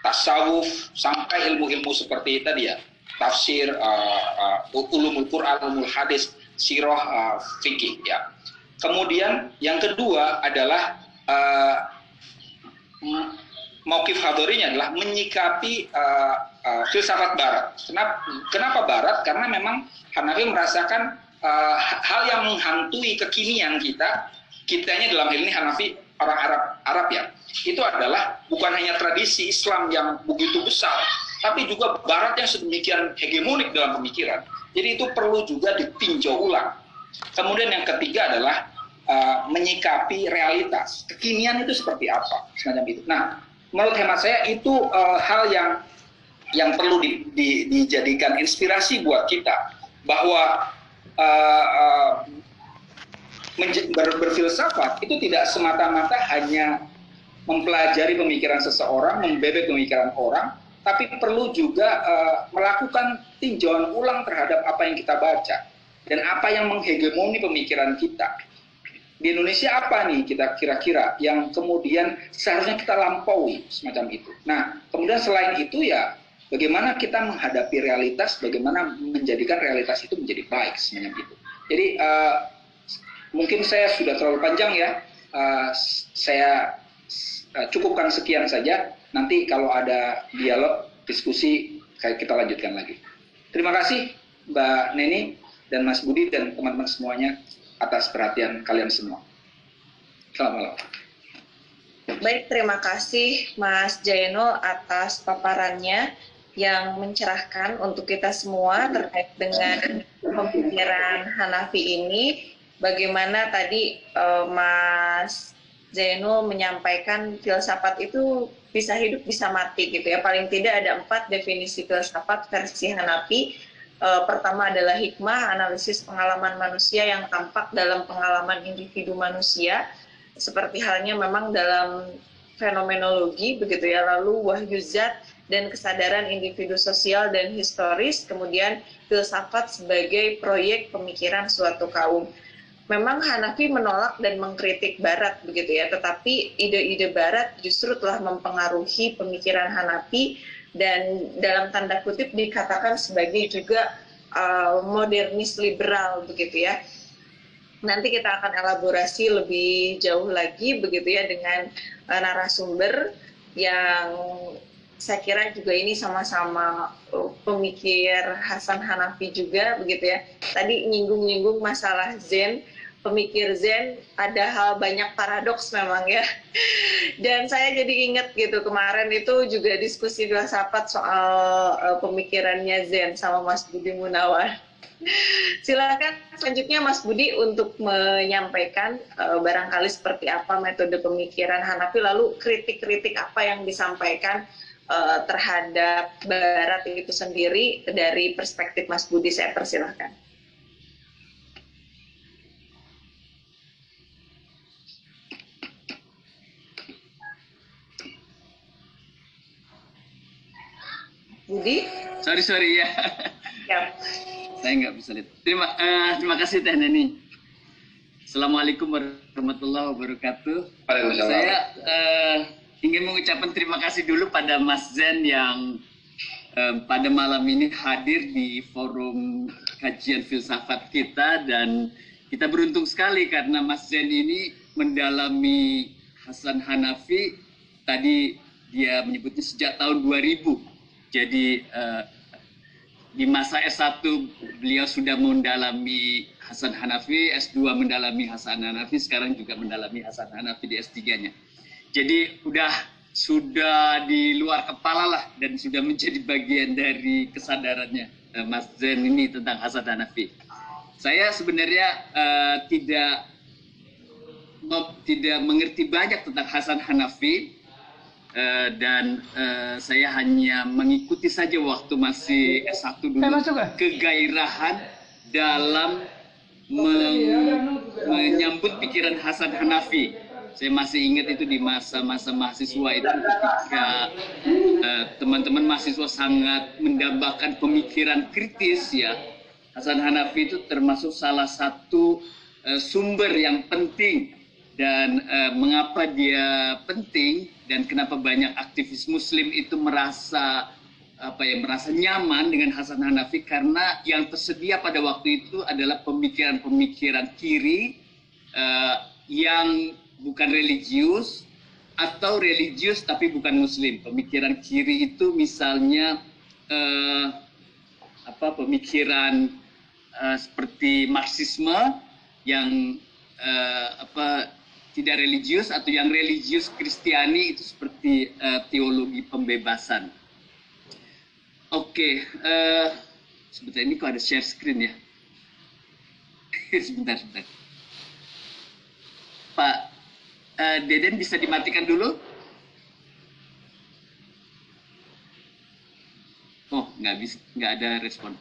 Speaker 3: tasawuf, sampai ilmu-ilmu seperti tadi ya, tafsir, uh, uh, ulumul Quran, ulumul hadis, sirah, uh, fikih. Ya. Kemudian yang kedua adalah uh, Maukif hadorinya adalah menyikapi uh, uh, filsafat Barat. Kenapa, kenapa Barat? Karena memang Hanafi merasakan uh, hal yang menghantui kekinian kita, kitanya dalam hal ini Hanafi orang Arab Arab ya, itu adalah bukan hanya tradisi Islam yang begitu besar, tapi juga Barat yang sedemikian hegemonik dalam pemikiran. Jadi itu perlu juga ditinjau ulang. Kemudian yang ketiga adalah uh, menyikapi realitas kekinian itu seperti apa semacam itu. Nah, menurut hemat saya itu uh, hal yang yang perlu di, di, dijadikan inspirasi buat kita bahwa uh, uh, ber, berfilsafat itu tidak semata-mata hanya mempelajari pemikiran seseorang, membebek pemikiran orang, tapi perlu juga uh, melakukan tinjauan ulang terhadap apa yang kita baca dan apa yang menghegemoni pemikiran kita. Di Indonesia apa nih kita kira-kira yang kemudian seharusnya kita lampaui semacam itu. Nah, kemudian selain itu ya bagaimana kita menghadapi realitas, bagaimana menjadikan realitas itu menjadi baik semacam itu. Jadi uh, mungkin saya sudah terlalu panjang ya, uh, saya uh, cukupkan sekian saja. Nanti kalau ada dialog, diskusi, kita lanjutkan lagi. Terima kasih Mbak Neni dan Mas Budi dan teman-teman semuanya atas perhatian kalian semua. Selamat malam.
Speaker 1: Baik, terima kasih Mas Jayeno atas paparannya yang mencerahkan untuk kita semua terkait dengan pemikiran Hanafi ini. Bagaimana tadi uh, Mas Zainul menyampaikan filsafat itu bisa hidup bisa mati gitu ya. Paling tidak ada empat definisi filsafat versi Hanafi. Uh, pertama adalah hikmah, analisis pengalaman manusia yang tampak dalam pengalaman individu manusia. Seperti halnya memang dalam fenomenologi begitu ya. Lalu wahyu zat dan kesadaran individu sosial dan historis, kemudian filsafat sebagai proyek pemikiran suatu kaum. Memang Hanafi menolak dan mengkritik Barat begitu ya, tetapi ide-ide Barat justru telah mempengaruhi pemikiran Hanafi dan dalam tanda kutip dikatakan sebagai juga uh, modernis liberal begitu ya. Nanti kita akan elaborasi lebih jauh lagi begitu ya dengan uh, narasumber yang saya kira juga ini sama-sama uh, pemikir Hasan Hanafi juga begitu ya. Tadi nyinggung-nyinggung masalah Zen, pemikir Zen ada hal banyak paradoks memang ya. Dan saya jadi ingat gitu kemarin itu juga diskusi filsafat soal uh, pemikirannya Zen sama Mas Budi Munawar. Silakan selanjutnya Mas Budi untuk menyampaikan uh, barangkali seperti apa metode pemikiran Hanafi lalu kritik-kritik apa yang disampaikan uh, terhadap Barat itu sendiri dari perspektif Mas Budi saya persilahkan. Budi?
Speaker 2: Sorry sorry ya. ya. Saya nggak bisa lihat. Terima uh, terima kasih Teh Neni. Assalamualaikum warahmatullahi wabarakatuh. Saya uh, ingin mengucapkan terima kasih dulu pada Mas Zen yang um, pada malam ini hadir di forum kajian filsafat kita dan kita beruntung sekali karena Mas Zen ini mendalami Hasan Hanafi tadi dia menyebutnya sejak tahun 2000 jadi uh, di masa S1 beliau sudah mendalami Hasan Hanafi, S2 mendalami Hasan Hanafi, sekarang juga mendalami Hasan Hanafi di S3-nya. Jadi udah sudah di luar kepala lah dan sudah menjadi bagian dari kesadarannya uh, Mas Zen ini tentang Hasan Hanafi. Saya sebenarnya uh, tidak tidak mengerti banyak tentang Hasan Hanafi uh, dan uh, saya hanya mengikuti saja waktu masih S1 dulu kegairahan dalam menyambut pikiran Hasan Hanafi. Saya masih ingat itu di masa-masa mahasiswa itu ketika eh, teman-teman uh, mahasiswa sangat mendambakan pemikiran kritis ya. Hasan Hanafi itu termasuk salah satu uh, sumber yang penting dan uh, mengapa dia penting dan kenapa banyak aktivis muslim itu merasa apa ya merasa nyaman dengan Hasan Hanafi karena yang tersedia pada waktu itu adalah pemikiran-pemikiran kiri uh, yang bukan religius atau religius tapi bukan muslim. Pemikiran kiri itu misalnya eh, apa pemikiran eh, seperti marxisme yang eh, apa tidak religius atau yang religius Kristiani itu seperti eh, teologi pembebasan. Oke, okay, eh, sebentar ini kok ada share screen ya. sebentar, sebentar. uh, Deden bisa dimatikan dulu? Oh, nggak bisa, nggak ada respon.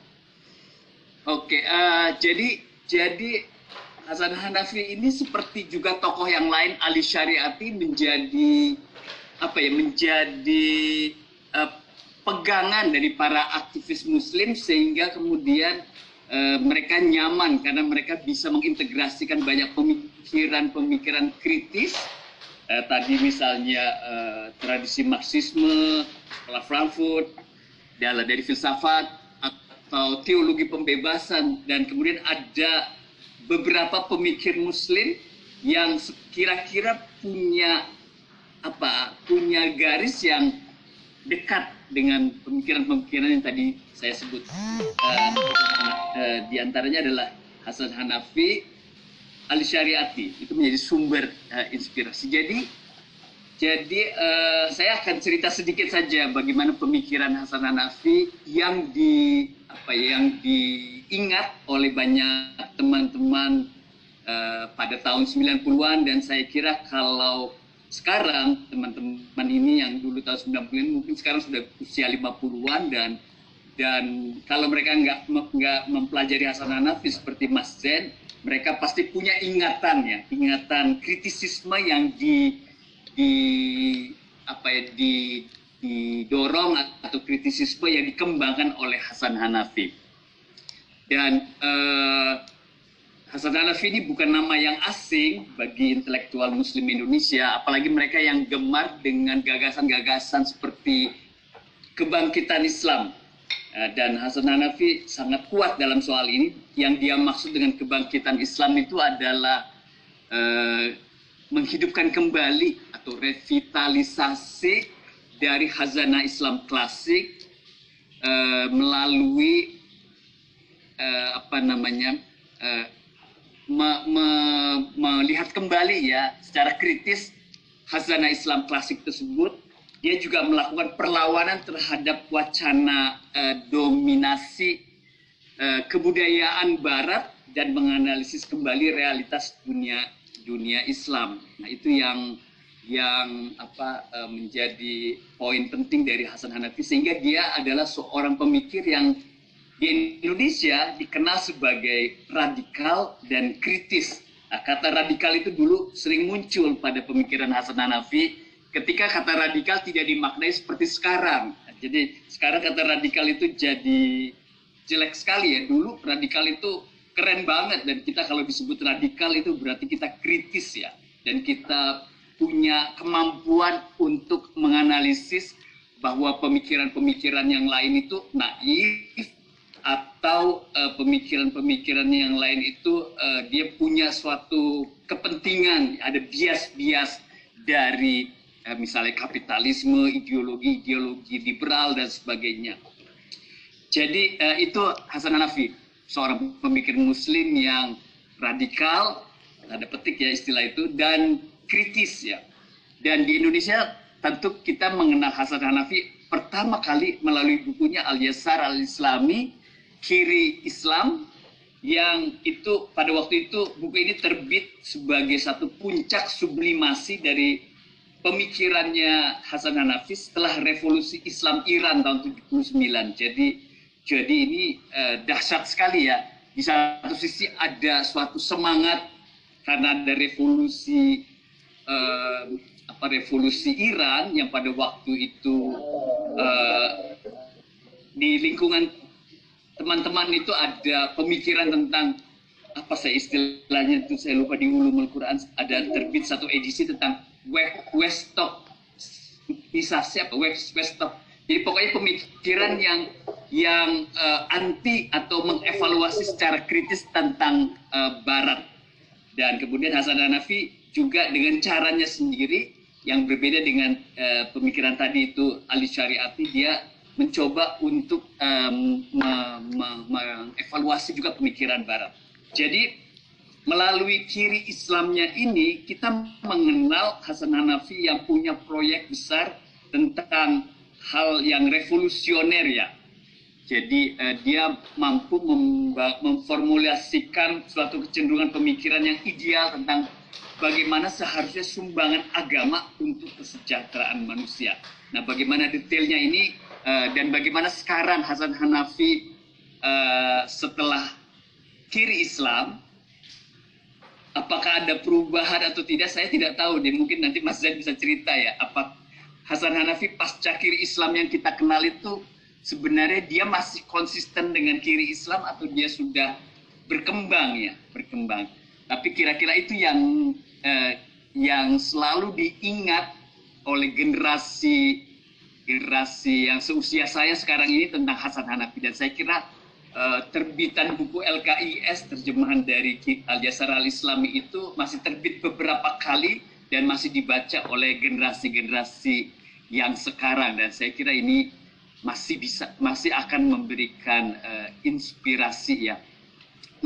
Speaker 2: Oke, uh, jadi jadi Hasan Hanafi ini seperti juga tokoh yang lain Ali Syariati menjadi apa ya menjadi uh, pegangan dari para aktivis Muslim sehingga kemudian uh, mereka nyaman karena mereka bisa mengintegrasikan banyak pemikiran-pemikiran kritis. Uh, tadi misalnya uh, tradisi Marxisme, sekolah Frankfurt, dari filsafat atau teologi pembebasan dan kemudian ada beberapa pemikir muslim yang kira-kira punya apa punya garis yang dekat dengan pemikiran-pemikiran yang tadi saya sebut uh, uh, di antaranya adalah Hasan Hanafi, Ali Syariati itu menjadi sumber uh, inspirasi. Jadi jadi uh, saya akan cerita sedikit saja bagaimana pemikiran Hasan Hanafi yang di apa ya, yang diingat oleh banyak teman-teman uh, pada tahun 90-an dan saya kira kalau sekarang teman-teman ini yang dulu tahun 90-an mungkin sekarang sudah usia 50-an dan dan kalau mereka nggak nggak mempelajari Hasan Hanafi seperti Mas Zen, mereka pasti punya ingatan ya, ingatan kritisisme yang di di apa ya di didorong atau kritisisme yang dikembangkan oleh Hasan Hanafi. Dan eh, Hasan Hanafi ini bukan nama yang asing bagi intelektual Muslim Indonesia, apalagi mereka yang gemar dengan gagasan-gagasan seperti kebangkitan Islam. Eh, dan Hasan Hanafi sangat kuat dalam soal ini. Yang dia maksud dengan kebangkitan Islam itu adalah eh, menghidupkan kembali atau revitalisasi dari khazanah Islam klasik uh, melalui uh, apa namanya uh, me, me, melihat kembali ya secara kritis khazanah Islam klasik tersebut dia juga melakukan perlawanan terhadap wacana uh, dominasi uh, kebudayaan Barat dan menganalisis kembali realitas dunia dunia Islam. Nah, itu yang yang apa menjadi poin penting dari Hasan Hanafi sehingga dia adalah seorang pemikir yang di Indonesia dikenal sebagai radikal dan kritis. Nah, kata radikal itu dulu sering muncul pada pemikiran Hasan Hanafi ketika kata radikal tidak dimaknai seperti sekarang. Nah, jadi sekarang kata radikal itu jadi jelek sekali ya. Dulu radikal itu keren banget dan kita kalau disebut radikal itu berarti kita kritis ya dan kita punya kemampuan untuk menganalisis bahwa pemikiran-pemikiran yang lain itu naif atau eh, pemikiran-pemikiran yang lain itu uh, dia punya suatu kepentingan ada bias-bias dari uh, misalnya kapitalisme ideologi-ideologi liberal dan sebagainya jadi itu Hasan Hanafi seorang pemikir muslim yang radikal, ada petik ya istilah itu, dan kritis ya. Dan di Indonesia tentu kita mengenal Hasan Hanafi pertama kali melalui bukunya Al-Yasar Al-Islami, Kiri Islam, yang itu pada waktu itu buku ini terbit sebagai satu puncak sublimasi dari pemikirannya Hasan Hanafi setelah revolusi Islam Iran tahun 79. Jadi jadi ini eh, dahsyat sekali ya. Di satu sisi ada suatu semangat karena ada revolusi eh, apa revolusi Iran yang pada waktu itu eh, di lingkungan teman-teman itu ada pemikiran tentang apa saya istilahnya itu? Saya lupa di ulumul Quran ada terbit satu edisi tentang Weststock bisa siapa? West Weststock jadi pokoknya pemikiran yang yang uh, anti atau mengevaluasi secara kritis tentang uh, Barat. Dan kemudian Hasan Hanafi juga dengan caranya sendiri yang berbeda dengan uh, pemikiran tadi itu Ali Syariati dia mencoba untuk um, mengevaluasi juga pemikiran Barat. Jadi melalui ciri Islamnya ini kita mengenal Hasan Hanafi yang punya proyek besar tentang hal yang revolusioner ya. Jadi uh, dia mampu memformulasikan suatu kecenderungan pemikiran yang ideal tentang bagaimana seharusnya sumbangan agama untuk kesejahteraan manusia. Nah, bagaimana detailnya ini uh, dan bagaimana sekarang Hasan Hanafi uh, setelah kiri Islam, apakah ada perubahan atau tidak saya tidak tahu. Dia mungkin nanti Mas Zain bisa cerita ya. Apa Hasan Hanafi pasca kiri Islam yang kita kenal itu sebenarnya dia masih konsisten dengan kiri Islam atau dia sudah berkembang ya, berkembang. Tapi kira-kira itu yang eh, yang selalu diingat oleh generasi generasi yang seusia saya sekarang ini tentang Hasan Hanafi dan saya kira eh, terbitan buku LKIS terjemahan dari Al Jasar Al Islami itu masih terbit beberapa kali dan masih dibaca oleh generasi-generasi yang sekarang dan saya kira ini masih bisa masih akan memberikan uh, inspirasi ya.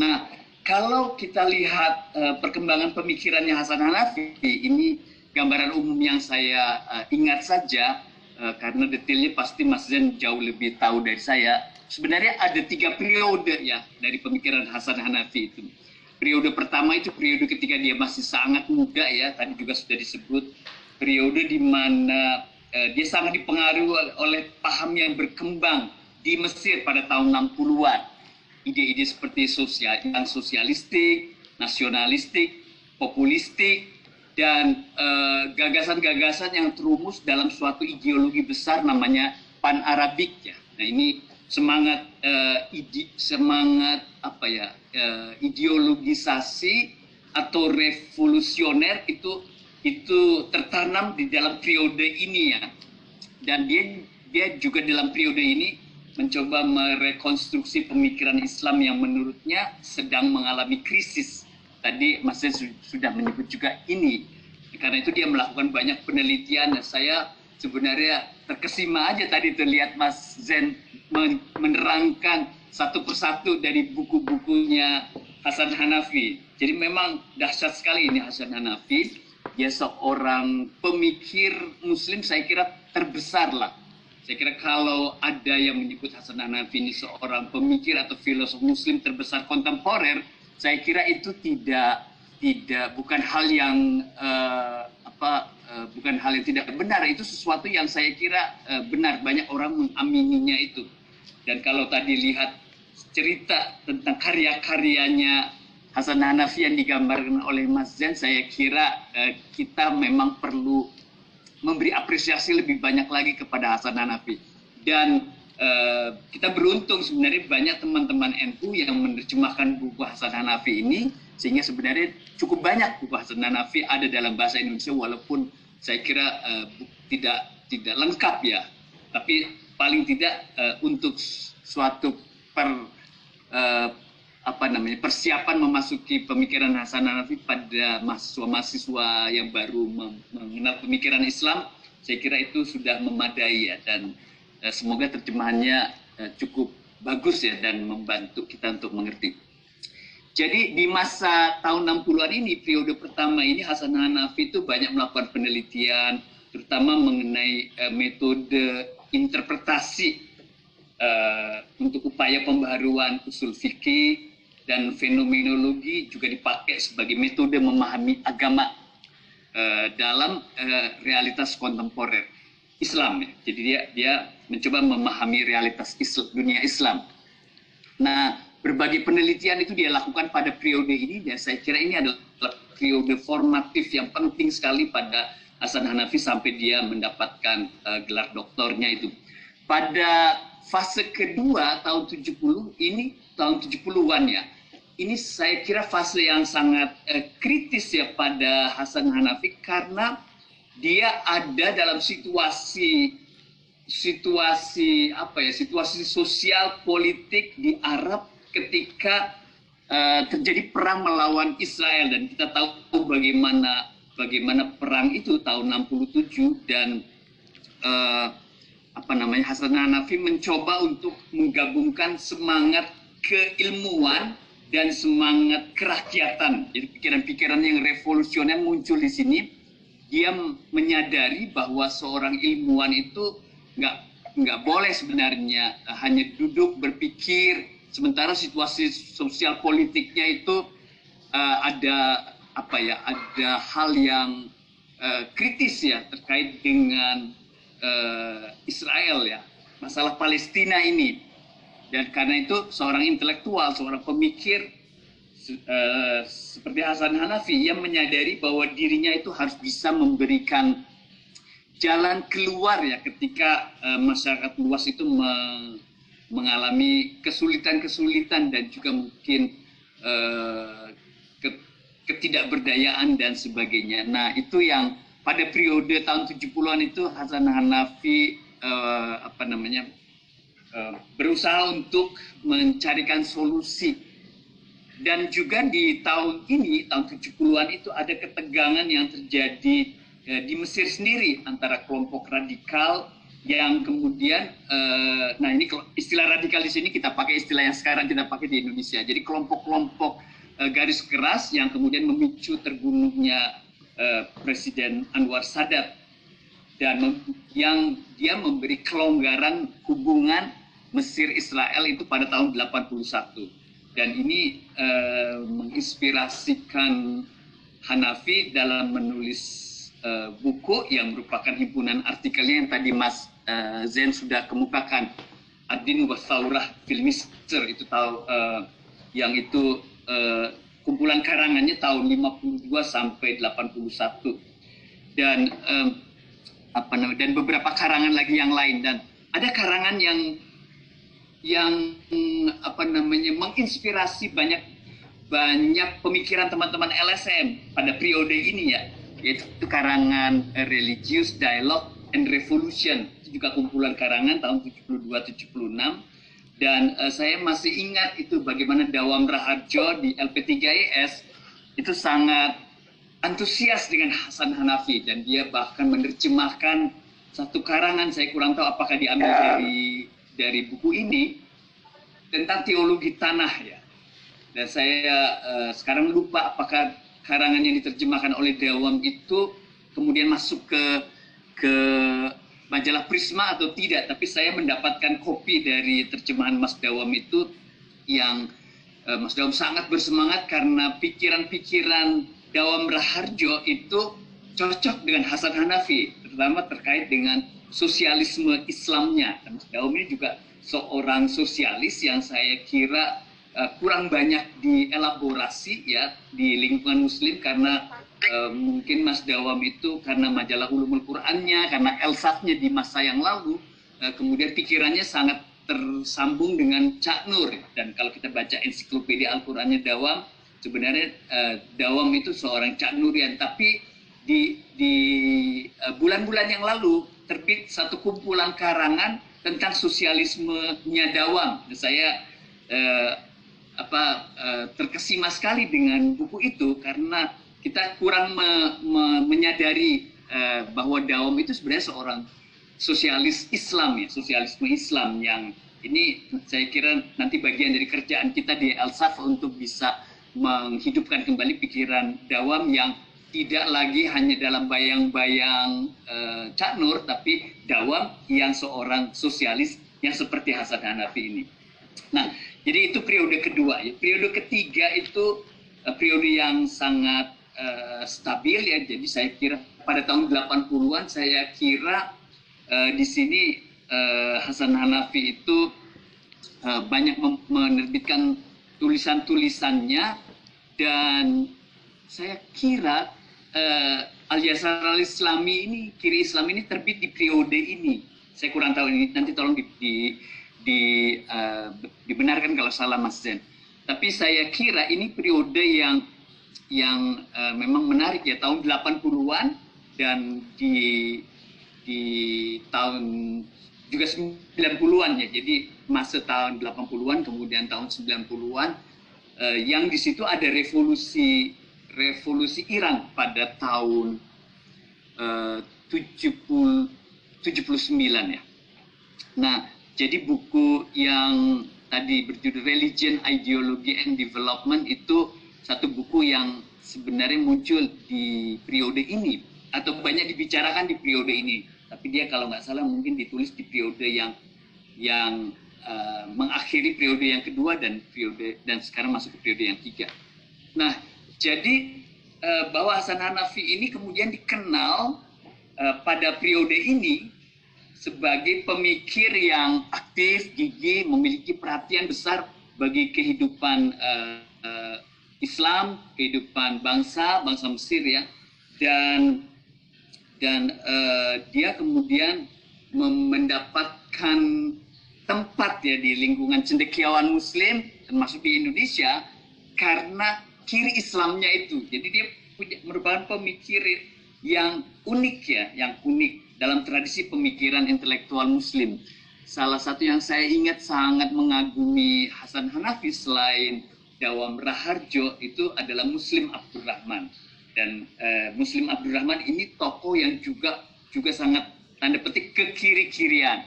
Speaker 2: Nah, kalau kita lihat uh, perkembangan pemikirannya Hasan Hanafi, ini gambaran umum yang saya uh, ingat saja, uh, karena detailnya pasti Mas Zen jauh lebih tahu dari saya. Sebenarnya ada tiga periode ya dari pemikiran Hasan Hanafi itu. Periode pertama itu periode ketika dia masih sangat muda ya, tadi juga sudah disebut. Periode di mana uh, dia sangat dipengaruhi oleh paham yang berkembang di Mesir pada tahun 60-an ide-ide seperti sosial yang sosialistik, nasionalistik, populistik, dan eh, gagasan-gagasan uh, yang terumus dalam suatu ideologi besar namanya pan Arabik ya. Nah ini semangat uh, ide, semangat apa ya uh, ideologisasi atau revolusioner itu itu tertanam di dalam periode ini ya dan dia dia juga dalam periode ini mencoba merekonstruksi pemikiran Islam yang menurutnya sedang mengalami krisis. Tadi Mas Zen sudah menyebut juga ini. Karena itu dia melakukan banyak penelitian dan saya sebenarnya terkesima aja tadi terlihat Mas Zen menerangkan satu persatu dari buku-bukunya Hasan Hanafi. Jadi memang dahsyat sekali ini Hasan Hanafi. Dia seorang pemikir muslim saya kira terbesar lah saya kira kalau ada yang menyebut Hasan Hanafi ini seorang pemikir atau filosof muslim terbesar kontemporer, saya kira itu tidak tidak bukan hal yang uh, apa uh, bukan hal yang tidak benar. Itu sesuatu yang saya kira uh, benar. Banyak orang mengamininya itu. Dan kalau tadi lihat cerita tentang karya-karyanya Hasan Hanafi yang digambarkan oleh Mas Zen saya kira uh, kita memang perlu memberi apresiasi lebih banyak lagi kepada Hasan Hanafi. Dan uh, kita beruntung sebenarnya banyak teman-teman NU yang menerjemahkan buku Hasan Hanafi ini, sehingga sebenarnya cukup banyak buku Hasan Hanafi ada dalam bahasa Indonesia, walaupun saya kira uh, tidak tidak lengkap ya. Tapi paling tidak uh, untuk suatu per uh, apa namanya persiapan memasuki pemikiran Hasan Hanafi pada mahasiswa-mahasiswa yang baru mengenal pemikiran Islam saya kira itu sudah memadai ya dan eh, semoga terjemahannya eh, cukup bagus ya dan membantu kita untuk mengerti. Jadi di masa tahun 60-an ini periode pertama ini Hasan Hanafi itu banyak melakukan penelitian terutama mengenai eh, metode interpretasi uh, untuk upaya pembaharuan usul fikih dan fenomenologi juga dipakai sebagai metode memahami agama uh, dalam uh, realitas kontemporer Islam ya. Jadi dia dia mencoba memahami realitas Islam, dunia Islam. Nah, berbagai penelitian itu dia lakukan pada periode ini dan saya kira ini adalah periode formatif yang penting sekali pada Hasan Hanafi sampai dia mendapatkan uh, gelar doktornya itu. Pada fase kedua tahun 70 ini tahun 70-an ya ini saya kira fase yang sangat eh, kritis ya pada Hasan Hanafi karena dia ada dalam situasi situasi apa ya situasi sosial politik di Arab ketika uh, terjadi perang melawan Israel dan kita tahu bagaimana bagaimana perang itu tahun 67 dan uh, apa namanya Hasan Hanafi mencoba untuk menggabungkan semangat keilmuan dan semangat kerakyatan. Jadi pikiran-pikiran yang revolusioner muncul di sini. Dia menyadari bahwa seorang ilmuwan itu nggak nggak boleh sebenarnya eh, hanya duduk berpikir. Sementara situasi sosial politiknya itu uh, ada apa ya ada hal yang uh, kritis ya terkait dengan uh, Israel ya. Masalah Palestina ini. Dan karena itu seorang intelektual seorang pemikir uh, seperti Hasan Hanafi yang menyadari bahwa dirinya itu harus bisa memberikan jalan keluar ya ketika uh, masyarakat luas itu me mengalami kesulitan-kesulitan dan juga mungkin uh, ketidakberdayaan dan sebagainya. Nah, itu yang pada periode tahun 70-an itu Hasan Hanafi uh, apa namanya uh, berusaha untuk mencarikan solusi. Dan juga di tahun ini, tahun 70-an itu ada ketegangan yang terjadi di Mesir sendiri antara kelompok radikal yang kemudian, uh, nah ini istilah radikal di sini kita pakai istilah yang sekarang kita pakai di Indonesia. Jadi kelompok-kelompok uh, garis keras yang kemudian memicu terbunuhnya uh, Presiden Anwar Sadat dan yang dia memberi kelonggaran hubungan Mesir Israel itu pada tahun 81 dan ini uh, menginspirasikan Hanafi dalam menulis uh, buku yang merupakan himpunan artikelnya yang tadi Mas uh, Zen sudah kemukakan. Adin Wasaurah Filmister itu tahu uh, yang itu uh, kumpulan karangannya tahun 52 sampai 81 dan um, apa namanya dan beberapa karangan lagi yang lain. Dan ada karangan yang yang apa namanya menginspirasi banyak banyak pemikiran teman-teman LSM pada periode ini ya yaitu karangan Religious Dialogue and Revolution itu juga kumpulan karangan tahun 72 76 dan uh, saya masih ingat itu bagaimana Dawam Raharjo di LP3IS itu sangat antusias dengan Hasan Hanafi dan dia bahkan menerjemahkan satu karangan saya kurang tahu apakah diambil ya. dari dari buku ini tentang teologi tanah ya. Dan saya uh, sekarang lupa apakah karangan yang diterjemahkan oleh Dawam itu kemudian masuk ke ke majalah Prisma atau tidak, tapi saya mendapatkan kopi dari terjemahan Mas Dawam itu yang uh, Mas Dawam sangat bersemangat karena pikiran-pikiran Dawam Raharjo itu cocok dengan Hasan Hanafi, terutama terkait dengan sosialisme Islamnya. Mas Dawam ini juga seorang sosialis yang saya kira uh, kurang banyak dielaborasi ya di lingkungan Muslim karena uh, mungkin Mas Dawam itu karena majalah ulumul Qur'annya, karena elsafnya di masa yang lalu, uh, kemudian pikirannya sangat tersambung dengan Cak Nur. Dan kalau kita baca ensiklopedia Al-Qur'annya Dawam, sebenarnya uh, Dawam itu seorang Cak Nurian, tapi di di bulan-bulan yang lalu terbit satu kumpulan karangan tentang sosialismenya Dawam. Saya apa uh, terkesima sekali dengan buku itu karena kita kurang me, me, menyadari uh, bahwa Dawam itu sebenarnya seorang sosialis Islam ya, sosialisme Islam yang ini saya kira nanti bagian dari kerjaan kita di Elsaf untuk bisa menghidupkan kembali pikiran Dawam yang tidak lagi hanya dalam bayang-bayang uh, Cak Nur, tapi Dawam yang seorang sosialis yang seperti Hasan Hanafi ini. Nah, jadi itu periode kedua. Ya. Periode ketiga itu uh, periode yang sangat uh, stabil ya. Jadi saya kira pada tahun 80-an saya kira uh, di sini uh, Hasan Hanafi itu uh, banyak menerbitkan tulisan-tulisannya dan saya kira uh, Al Yasar Al Islami ini kiri Islam ini terbit di periode ini. Saya kurang tahu ini nanti tolong di, di, di uh, dibenarkan kalau salah Mas Zen. Tapi saya kira ini periode yang yang uh, memang menarik ya tahun 80-an dan di di tahun juga 90-an ya. Jadi masa tahun 80-an kemudian tahun 90-an uh, yang di situ ada revolusi revolusi Iran pada tahun uh, 70 79 ya. Nah, jadi buku yang tadi berjudul Religion, Ideology and Development itu satu buku yang sebenarnya muncul di periode ini atau banyak dibicarakan di periode ini tapi dia kalau nggak salah mungkin ditulis di periode yang yang uh, mengakhiri periode yang kedua dan periode dan sekarang masuk ke periode yang tiga. Nah, jadi uh, bahwa Hasan Hanafi ini kemudian dikenal uh, pada periode ini sebagai pemikir yang aktif, gigih, memiliki perhatian besar bagi kehidupan uh, uh, Islam, kehidupan bangsa, bangsa Mesir ya, dan dan uh, dia kemudian mendapatkan tempat ya di lingkungan cendekiawan Muslim termasuk di Indonesia karena kiri Islamnya itu. Jadi dia punya, merupakan pemikir yang unik ya, yang unik dalam tradisi pemikiran intelektual Muslim. Salah satu yang saya ingat sangat mengagumi Hasan Hanafi selain Dawam Raharjo itu adalah Muslim Abdurrahman. Dan uh, Muslim Abdurrahman ini tokoh yang juga juga sangat tanda petik ke kiri-kirian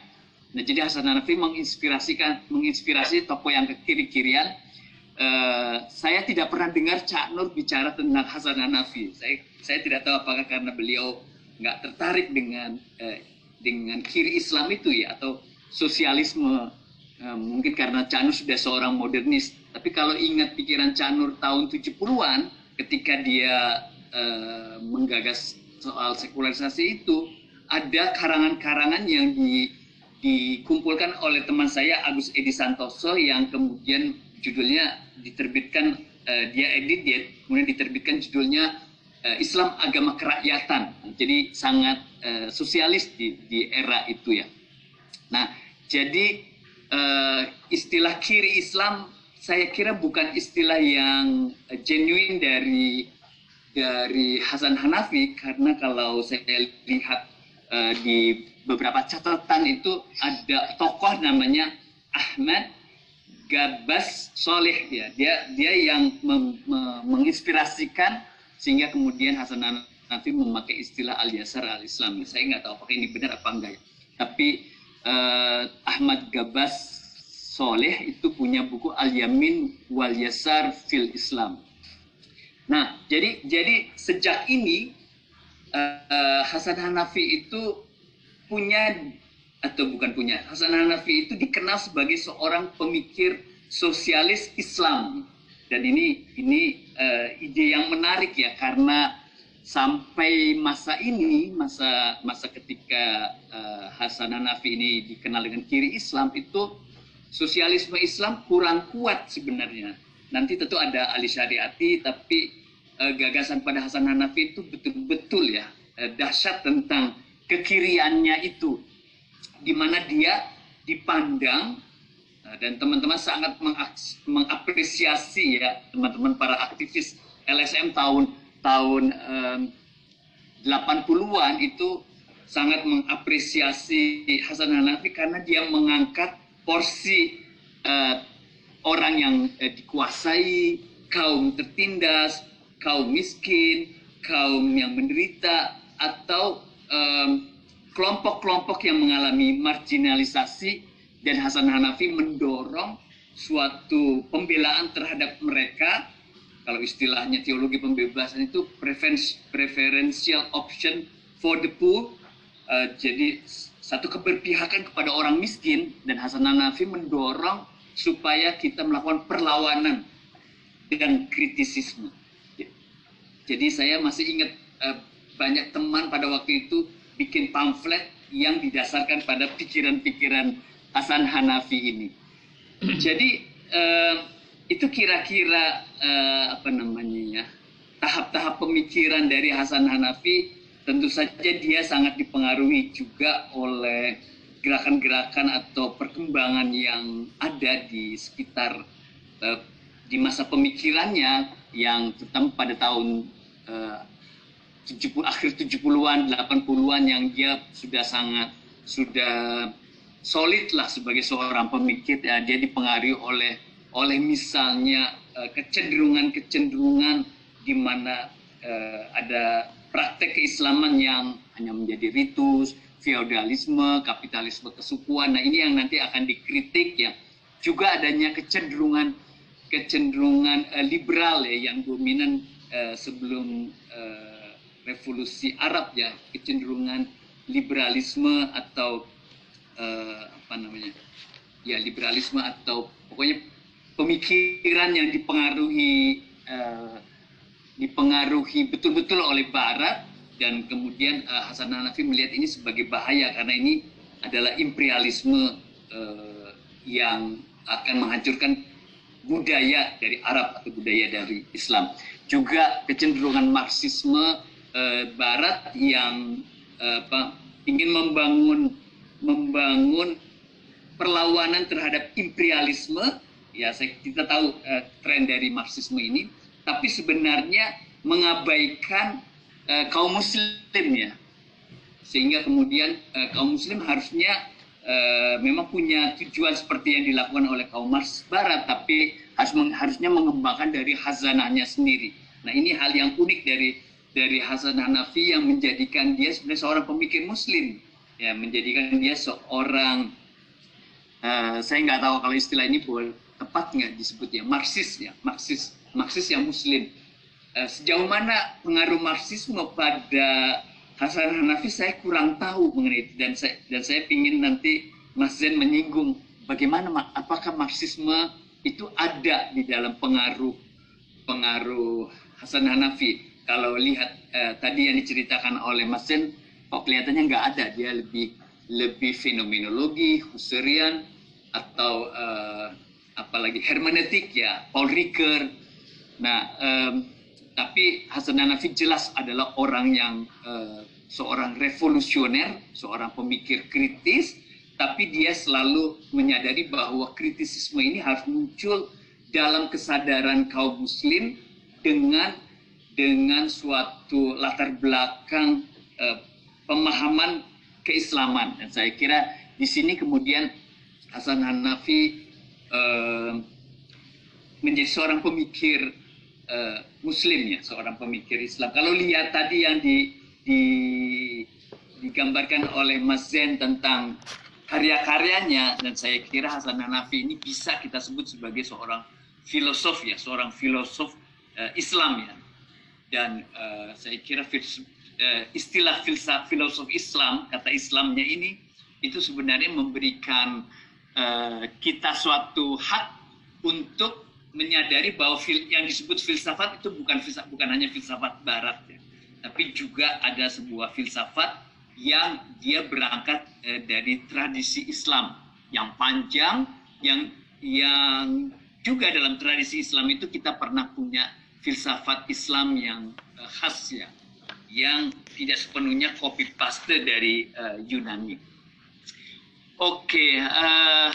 Speaker 2: Nah, jadi Hasan Hanafi menginspirasikan menginspirasi tokoh yang ke kiri-kirian. Uh, saya tidak pernah dengar Cak Nur bicara tentang Hasan Hanafi. Saya saya tidak tahu apakah karena beliau nggak tertarik dengan uh, dengan kiri Islam itu ya atau sosialisme. Uh, mungkin karena Cak Nur sudah seorang modernis. Tapi kalau ingat pikiran Cak Nur tahun 70-an ketika dia uh, menggagas soal sekularisasi itu ada karangan-karangan yang di dikumpulkan oleh teman saya Agus Edi Santoso yang kemudian judulnya diterbitkan uh, dia edit dia kemudian diterbitkan judulnya Islam Agama Kerakyatan. Jadi sangat uh, sosialis di, di era itu ya. Nah jadi uh, istilah kiri Islam saya kira bukan istilah yang genuine dari dari Hasan Hanafi karena kalau saya lihat uh, di beberapa catatan itu ada tokoh namanya Ahmad Gabas Soleh ya. Dia dia yang mem, me, menginspirasikan sehingga kemudian Hasan Hanafi memakai istilah al yasar al Islam saya nggak tahu apakah ini benar apa enggak ya. Tapi uh, Ahmad Gabas Soleh itu punya buku Al Yamin wal Yasar fil Islam. Nah jadi jadi sejak ini uh, Hasan Hanafi itu punya atau bukan punya Hasan Hanafi itu dikenal sebagai seorang pemikir sosialis Islam dan ini ini uh, ide yang menarik ya karena sampai masa ini masa masa ketika uh, Hasan Hanafi ini dikenal dengan kiri Islam itu sosialisme Islam kurang kuat sebenarnya. Nanti tentu ada ahli syariati tapi uh, gagasan pada Hasan Hanafi itu betul-betul ya uh, dahsyat tentang kekiriannya itu. Di mana dia dipandang dan teman-teman sangat mengapresiasi ya teman-teman para aktivis LSM tahun tahun um, 80-an itu sangat mengapresiasi Hasan Hanafi karena dia mengangkat porsi uh, orang yang uh, dikuasai, kaum tertindas, kaum miskin, kaum yang menderita atau kelompok-kelompok um, yang mengalami marginalisasi dan Hasan Hanafi mendorong suatu pembelaan terhadap mereka. Kalau istilahnya teologi pembebasan itu preferential option for the poor. Uh, jadi satu keberpihakan kepada orang miskin. Dan Hasan Hanafi mendorong supaya kita melakukan perlawanan dengan kritisisme. Jadi saya masih ingat uh, banyak teman pada waktu itu bikin pamflet yang didasarkan pada pikiran-pikiran Hasan Hanafi ini. Jadi uh, itu kira-kira uh, apa namanya ya tahap-tahap pemikiran dari Hasan Hanafi tentu saja dia sangat dipengaruhi juga oleh gerakan-gerakan atau perkembangan yang ada di sekitar uh, di masa pemikirannya yang terutama pada tahun uh, 70 akhir 70-an, 80-an yang dia sudah sangat sudah solid lah sebagai seorang pemikir ya, dia dipengaruhi oleh oleh misalnya kecenderungan-kecenderungan di mana uh, ada praktek keislaman yang hanya menjadi ritus, feodalisme, kapitalisme kesukuan. Nah, ini yang nanti akan dikritik ya. Juga adanya kecenderungan kecenderungan uh, liberal ya yang dominan uh, sebelum uh, revolusi Arab ya kecenderungan liberalisme atau uh, apa namanya ya liberalisme atau pokoknya pemikiran yang dipengaruhi uh, dipengaruhi betul-betul oleh Barat dan kemudian uh, Hasan Hanafi melihat ini sebagai bahaya karena ini adalah imperialisme uh, yang akan menghancurkan budaya dari Arab atau budaya dari Islam. Juga kecenderungan Marxisme uh, Barat yang uh, apa, ingin membangun membangun perlawanan terhadap imperialisme. Ya, kita tahu uh, tren dari Marxisme ini. Tapi sebenarnya mengabaikan uh, kaum muslim ya. Sehingga kemudian uh, kaum muslim harusnya uh, memang punya tujuan seperti yang dilakukan oleh kaum Mars Barat tapi harus meng, harusnya mengembangkan dari hazanahnya sendiri. Nah ini hal yang unik dari dari Hasan Hanafi yang menjadikan dia sebenarnya seorang pemikir muslim ya menjadikan dia seorang uh, saya nggak tahu kalau istilah ini boleh tepat nggak disebut ya Marxis ya Marxis Marxis yang Muslim. Uh, sejauh mana pengaruh Marxisme pada Hasan Hanafi saya kurang tahu mengenai itu dan saya dan saya ingin nanti Mas Zen menyinggung bagaimana apakah Marxisme itu ada di dalam pengaruh pengaruh Hasan Hanafi. Kalau lihat uh, tadi yang diceritakan oleh Mas Zen, kok kelihatannya nggak ada. Dia lebih lebih fenomenologi, Husserlian atau uh, apalagi hermeneutik ya, Paul Ricoeur Nah, um, tapi Hasan Hanafi jelas adalah orang yang uh, seorang revolusioner, seorang pemikir kritis, tapi dia selalu menyadari bahwa kritisisme ini harus muncul dalam kesadaran kaum muslim dengan dengan suatu latar belakang uh, pemahaman keislaman dan saya kira di sini kemudian Hasan Hanafi uh, menjadi seorang pemikir uh, Muslim ya, seorang pemikir Islam. Kalau lihat tadi yang di, di digambarkan oleh Mas Zen tentang karya-karyanya dan saya kira Hasan Hanafi ini bisa kita sebut sebagai seorang filosof ya, seorang filosof uh, Islam ya. Dan uh, saya kira uh, istilah filsaf filosof Islam, kata Islamnya ini itu sebenarnya memberikan uh, kita suatu hak untuk menyadari bahwa fil, yang disebut filsafat itu bukan filsafat, bukan hanya filsafat barat ya. tapi juga ada sebuah filsafat yang dia berangkat eh, dari tradisi Islam yang panjang yang yang juga dalam tradisi Islam itu kita pernah punya filsafat Islam yang eh, khas ya yang tidak sepenuhnya copy paste dari uh, Yunani. Oke, okay, uh,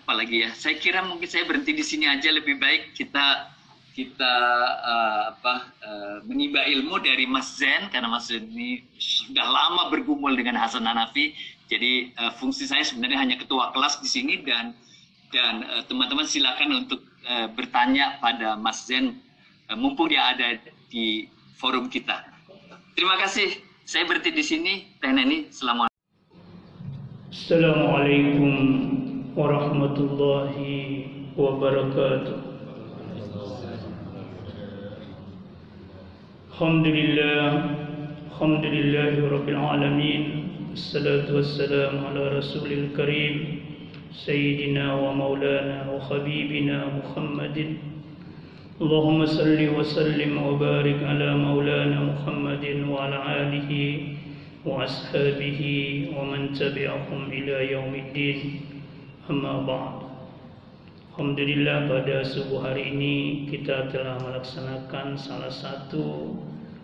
Speaker 2: apalagi ya? Saya kira mungkin saya berhenti di sini aja lebih baik kita kita uh, apa uh, menimba ilmu dari Mas Zen karena Mas Zen ini sudah lama bergumul dengan Hasan Hanafi. Jadi uh, fungsi saya sebenarnya hanya ketua kelas di sini dan dan teman-teman uh, silakan untuk uh, bertanya pada Mas Zen uh, mumpung dia ada di forum kita terima kasih saya berhenti di sini Teh Neni selamat
Speaker 5: Assalamualaikum ورحمة الله وبركاته الحمد لله الحمد لله رب العالمين الصلاة والسلام على رسول الكريم سيدنا ومولانا وحبيبنا محمد اللهم صل وسلم وبارك على مولانا محمد وعلى آله وأصحابه ومن تبعهم إلى يوم الدين Amma ba'd. Alhamdulillah pada subuh hari ini kita telah melaksanakan salah satu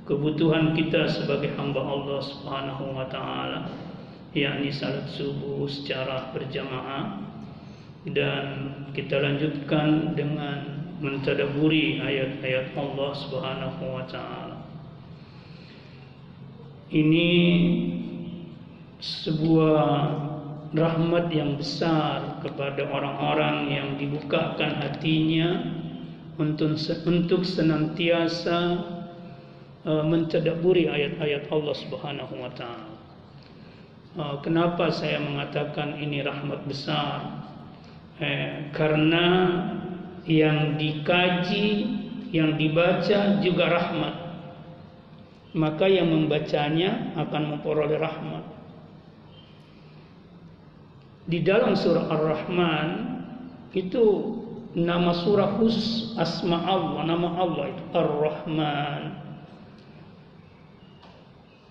Speaker 5: kebutuhan kita sebagai hamba Allah Subhanahu wa taala yakni salat subuh secara berjamaah dan kita lanjutkan dengan mentadaburi ayat-ayat Allah Subhanahu wa taala. Ini sebuah rahmat yang besar kepada orang-orang yang dibukakan hatinya untuk senantiasa uh, mentadaburi ayat-ayat Allah Subhanahu wa taala. Uh, kenapa saya mengatakan ini rahmat besar? Eh, karena yang dikaji, yang dibaca juga rahmat. Maka yang membacanya akan memperoleh rahmat di dalam surah Ar-Rahman itu nama surah khusus asma Allah, nama Allah itu Ar-Rahman.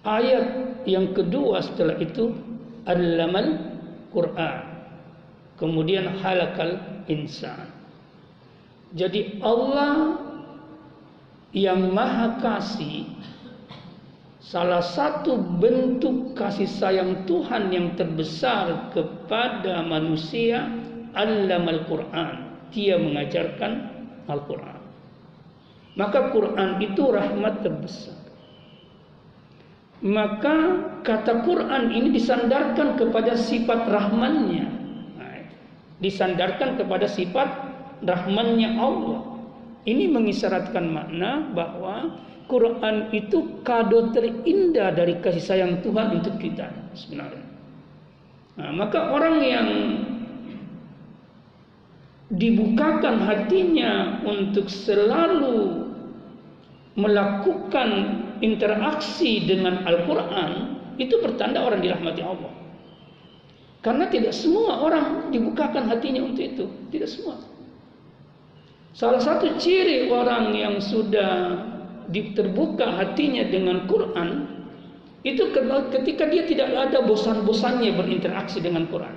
Speaker 5: Ayat yang kedua setelah itu Allamal Quran. Kemudian halakal insan. Jadi Allah yang maha kasih salah satu bentuk kasih sayang Tuhan yang terbesar kepada manusia allamal Quran dia mengajarkan Al-Quran. Maka Quran itu rahmat terbesar. Maka kata Quran ini disandarkan kepada sifat rahmannya. Disandarkan kepada sifat rahmannya Allah ini mengisyaratkan makna bahwa Quran itu kado terindah dari kasih sayang Tuhan untuk kita sebenarnya. Nah, maka orang yang dibukakan hatinya untuk selalu melakukan interaksi dengan Al-Quran itu pertanda orang dirahmati Allah. Karena tidak semua orang dibukakan hatinya untuk itu, tidak semua. Salah satu ciri orang yang sudah terbuka hatinya dengan Quran itu ketika dia tidak ada bosan-bosannya berinteraksi dengan Quran.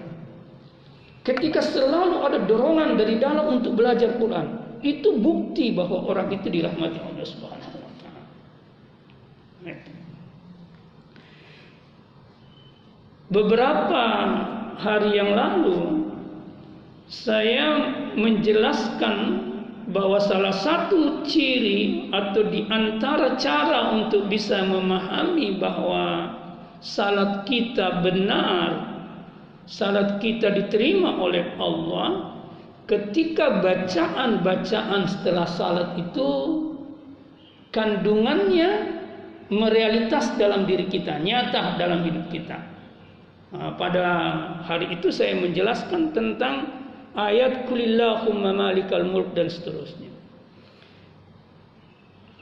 Speaker 5: Ketika selalu ada dorongan dari dalam untuk belajar Quran, itu bukti bahwa orang itu dirahmati Allah Subhanahu wa taala. Beberapa hari yang lalu saya menjelaskan bahwa salah satu ciri atau di antara cara untuk bisa memahami bahwa salat kita benar, salat kita diterima oleh Allah ketika bacaan-bacaan setelah salat itu kandungannya merealitas dalam diri kita, nyata dalam hidup kita. Nah, pada hari itu saya menjelaskan tentang ayat kulillahumma malikal mulk dan seterusnya.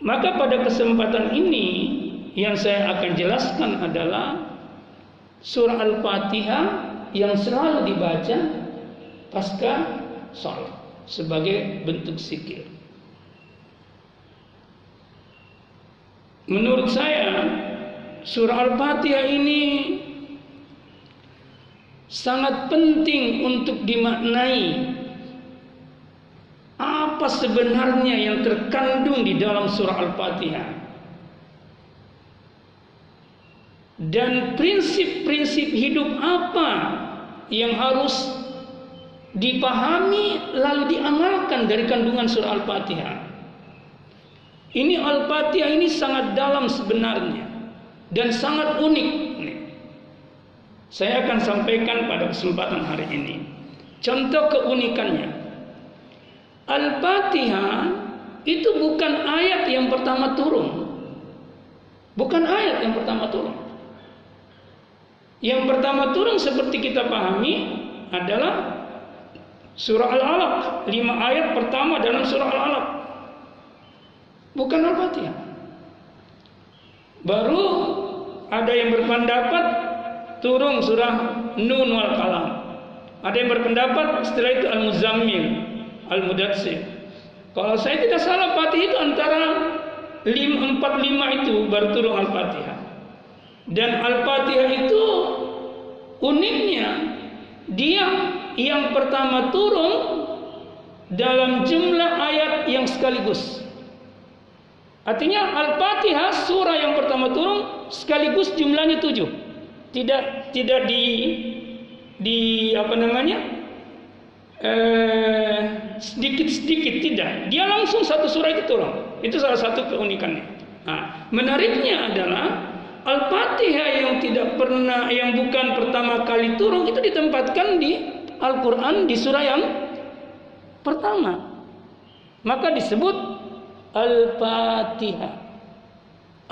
Speaker 5: Maka pada kesempatan ini yang saya akan jelaskan adalah surah Al-Fatihah yang selalu dibaca pasca sholat sebagai bentuk sikir. Menurut saya surah Al-Fatihah ini sangat penting untuk dimaknai apa sebenarnya yang terkandung di dalam surah Al-Fatihah dan prinsip-prinsip hidup apa yang harus dipahami lalu diamalkan dari kandungan surah Al-Fatihah. Ini Al-Fatihah ini sangat dalam sebenarnya dan sangat unik. Saya akan sampaikan pada kesempatan hari ini. Contoh keunikannya. Al-Fatihah itu bukan ayat yang pertama turun. Bukan ayat yang pertama turun. Yang pertama turun seperti kita pahami adalah surah Al-Alaq. Lima ayat pertama dalam surah Al-Alaq. Bukan Al-Fatihah. Baru ada yang berpendapat turun surah Nun wal Qalam. Ada yang berpendapat setelah itu Al-Muzammil, Al-Mudatsir. Kalau saya tidak salah Fatih itu antara 5, 4, 5 itu baru turun Al-Fatihah. Dan Al-Fatihah itu uniknya dia yang pertama turun dalam jumlah ayat yang sekaligus. Artinya Al-Fatihah surah yang pertama turun sekaligus jumlahnya tujuh tidak tidak di di apa namanya eh, sedikit sedikit tidak. Dia langsung satu surah itu turun. Itu salah satu keunikannya. Nah, menariknya adalah Al-Fatihah yang tidak pernah yang bukan pertama kali turun itu ditempatkan di Al-Qur'an di surah yang pertama. Maka disebut Al-Fatihah.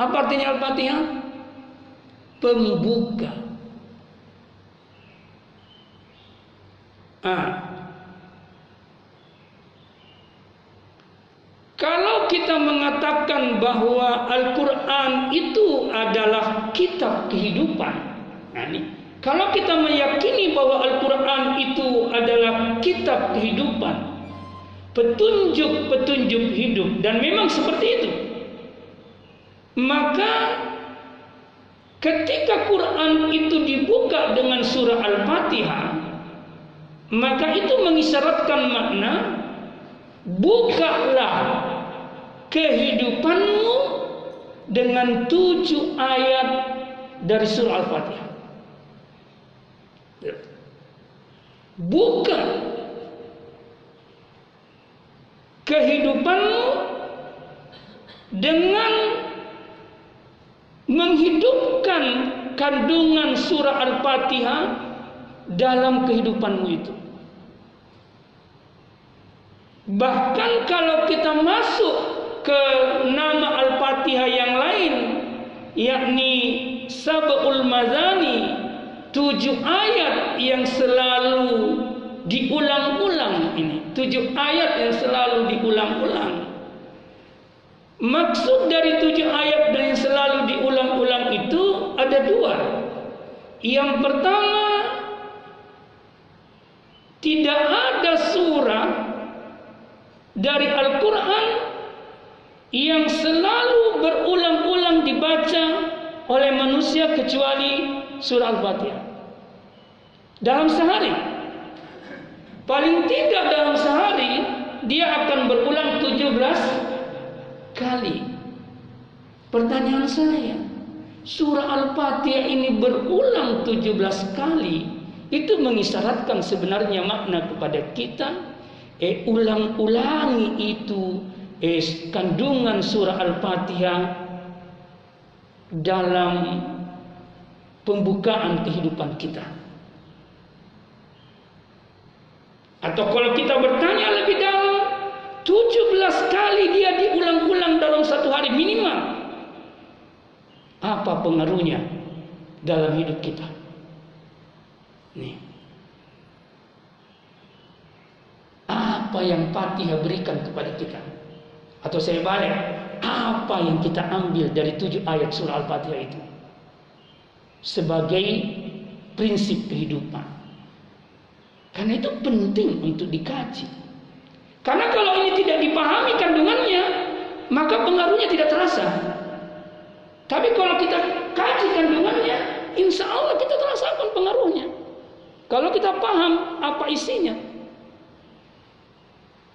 Speaker 5: Apa artinya Al-Fatihah pembuka. Ah. Kalau kita mengatakan bahwa Al-Quran itu adalah kitab kehidupan, nah ini, kalau kita meyakini bahwa Al-Quran itu adalah kitab kehidupan, petunjuk-petunjuk hidup dan memang seperti itu. Maka ketika Quran itu dibuka dengan surah Al-Fatihah, maka itu mengisyaratkan makna bukalah kehidupanmu dengan tujuh ayat dari surah Al-Fatihah. Buka kehidupanmu dengan menghidupkan kandungan surah Al-Fatihah dalam kehidupanmu itu. Bahkan kalau kita masuk ke nama Al-Fatihah yang lain yakni Sab'ul Mazani tujuh ayat yang selalu diulang-ulang ini tujuh ayat yang selalu diulang-ulang maksud dari tujuh ayat yang selalu diulang-ulang itu ada dua yang pertama tidak ada surah dari Al-Quran yang selalu berulang-ulang dibaca oleh manusia kecuali surah Al-Fatihah. Dalam sehari. Paling tidak dalam sehari dia akan berulang 17 kali. Pertanyaan saya, surah Al-Fatihah ini berulang 17 kali. Itu mengisyaratkan sebenarnya makna kepada kita eh ulang-ulangi itu eh kandungan surah Al-Fatihah dalam pembukaan kehidupan kita. Atau kalau kita bertanya lebih dalam, 17 kali dia diulang-ulang dalam satu hari minimal. Apa pengaruhnya dalam hidup kita? Nih. Apa yang Fatihah berikan kepada kita? Atau saya balik, apa yang kita ambil dari tujuh ayat surah Al-Fatihah itu? sebagai prinsip kehidupan. Karena itu penting untuk dikaji. Karena kalau ini tidak dipahami kandungannya, maka pengaruhnya tidak terasa. Tapi kalau kita kaji kandungannya, insya Allah kita terasakan pengaruhnya. Kalau kita paham apa isinya.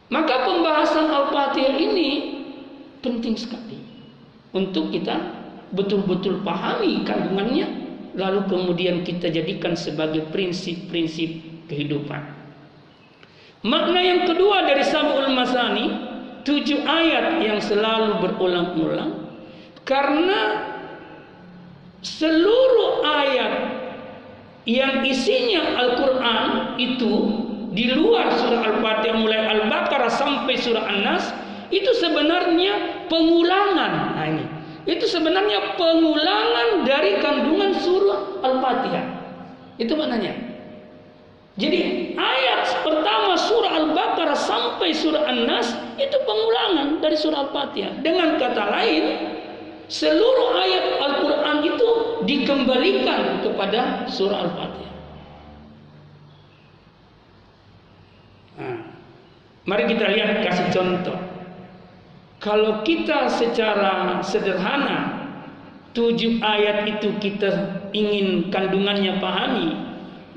Speaker 5: Maka pembahasan Al-Fatihah ini penting sekali untuk kita betul-betul pahami kandungannya lalu kemudian kita jadikan sebagai prinsip-prinsip kehidupan. Makna yang kedua dari Sabul Masani, tujuh ayat yang selalu berulang-ulang, karena seluruh ayat yang isinya Al-Quran itu di luar surah Al-Fatihah mulai Al-Baqarah sampai surah An-Nas itu sebenarnya pengulangan. Nah ini itu sebenarnya pengulangan dari kandungan surah Al-Fatihah. Itu maknanya. Jadi ayat pertama surah Al-Baqarah sampai surah An-Nas itu pengulangan dari surah Al-Fatihah. Dengan kata lain, seluruh ayat Al-Quran itu dikembalikan kepada surah Al-Fatihah. Nah, mari kita lihat kasih contoh. Kalau kita secara sederhana tujuh ayat itu kita ingin kandungannya pahami,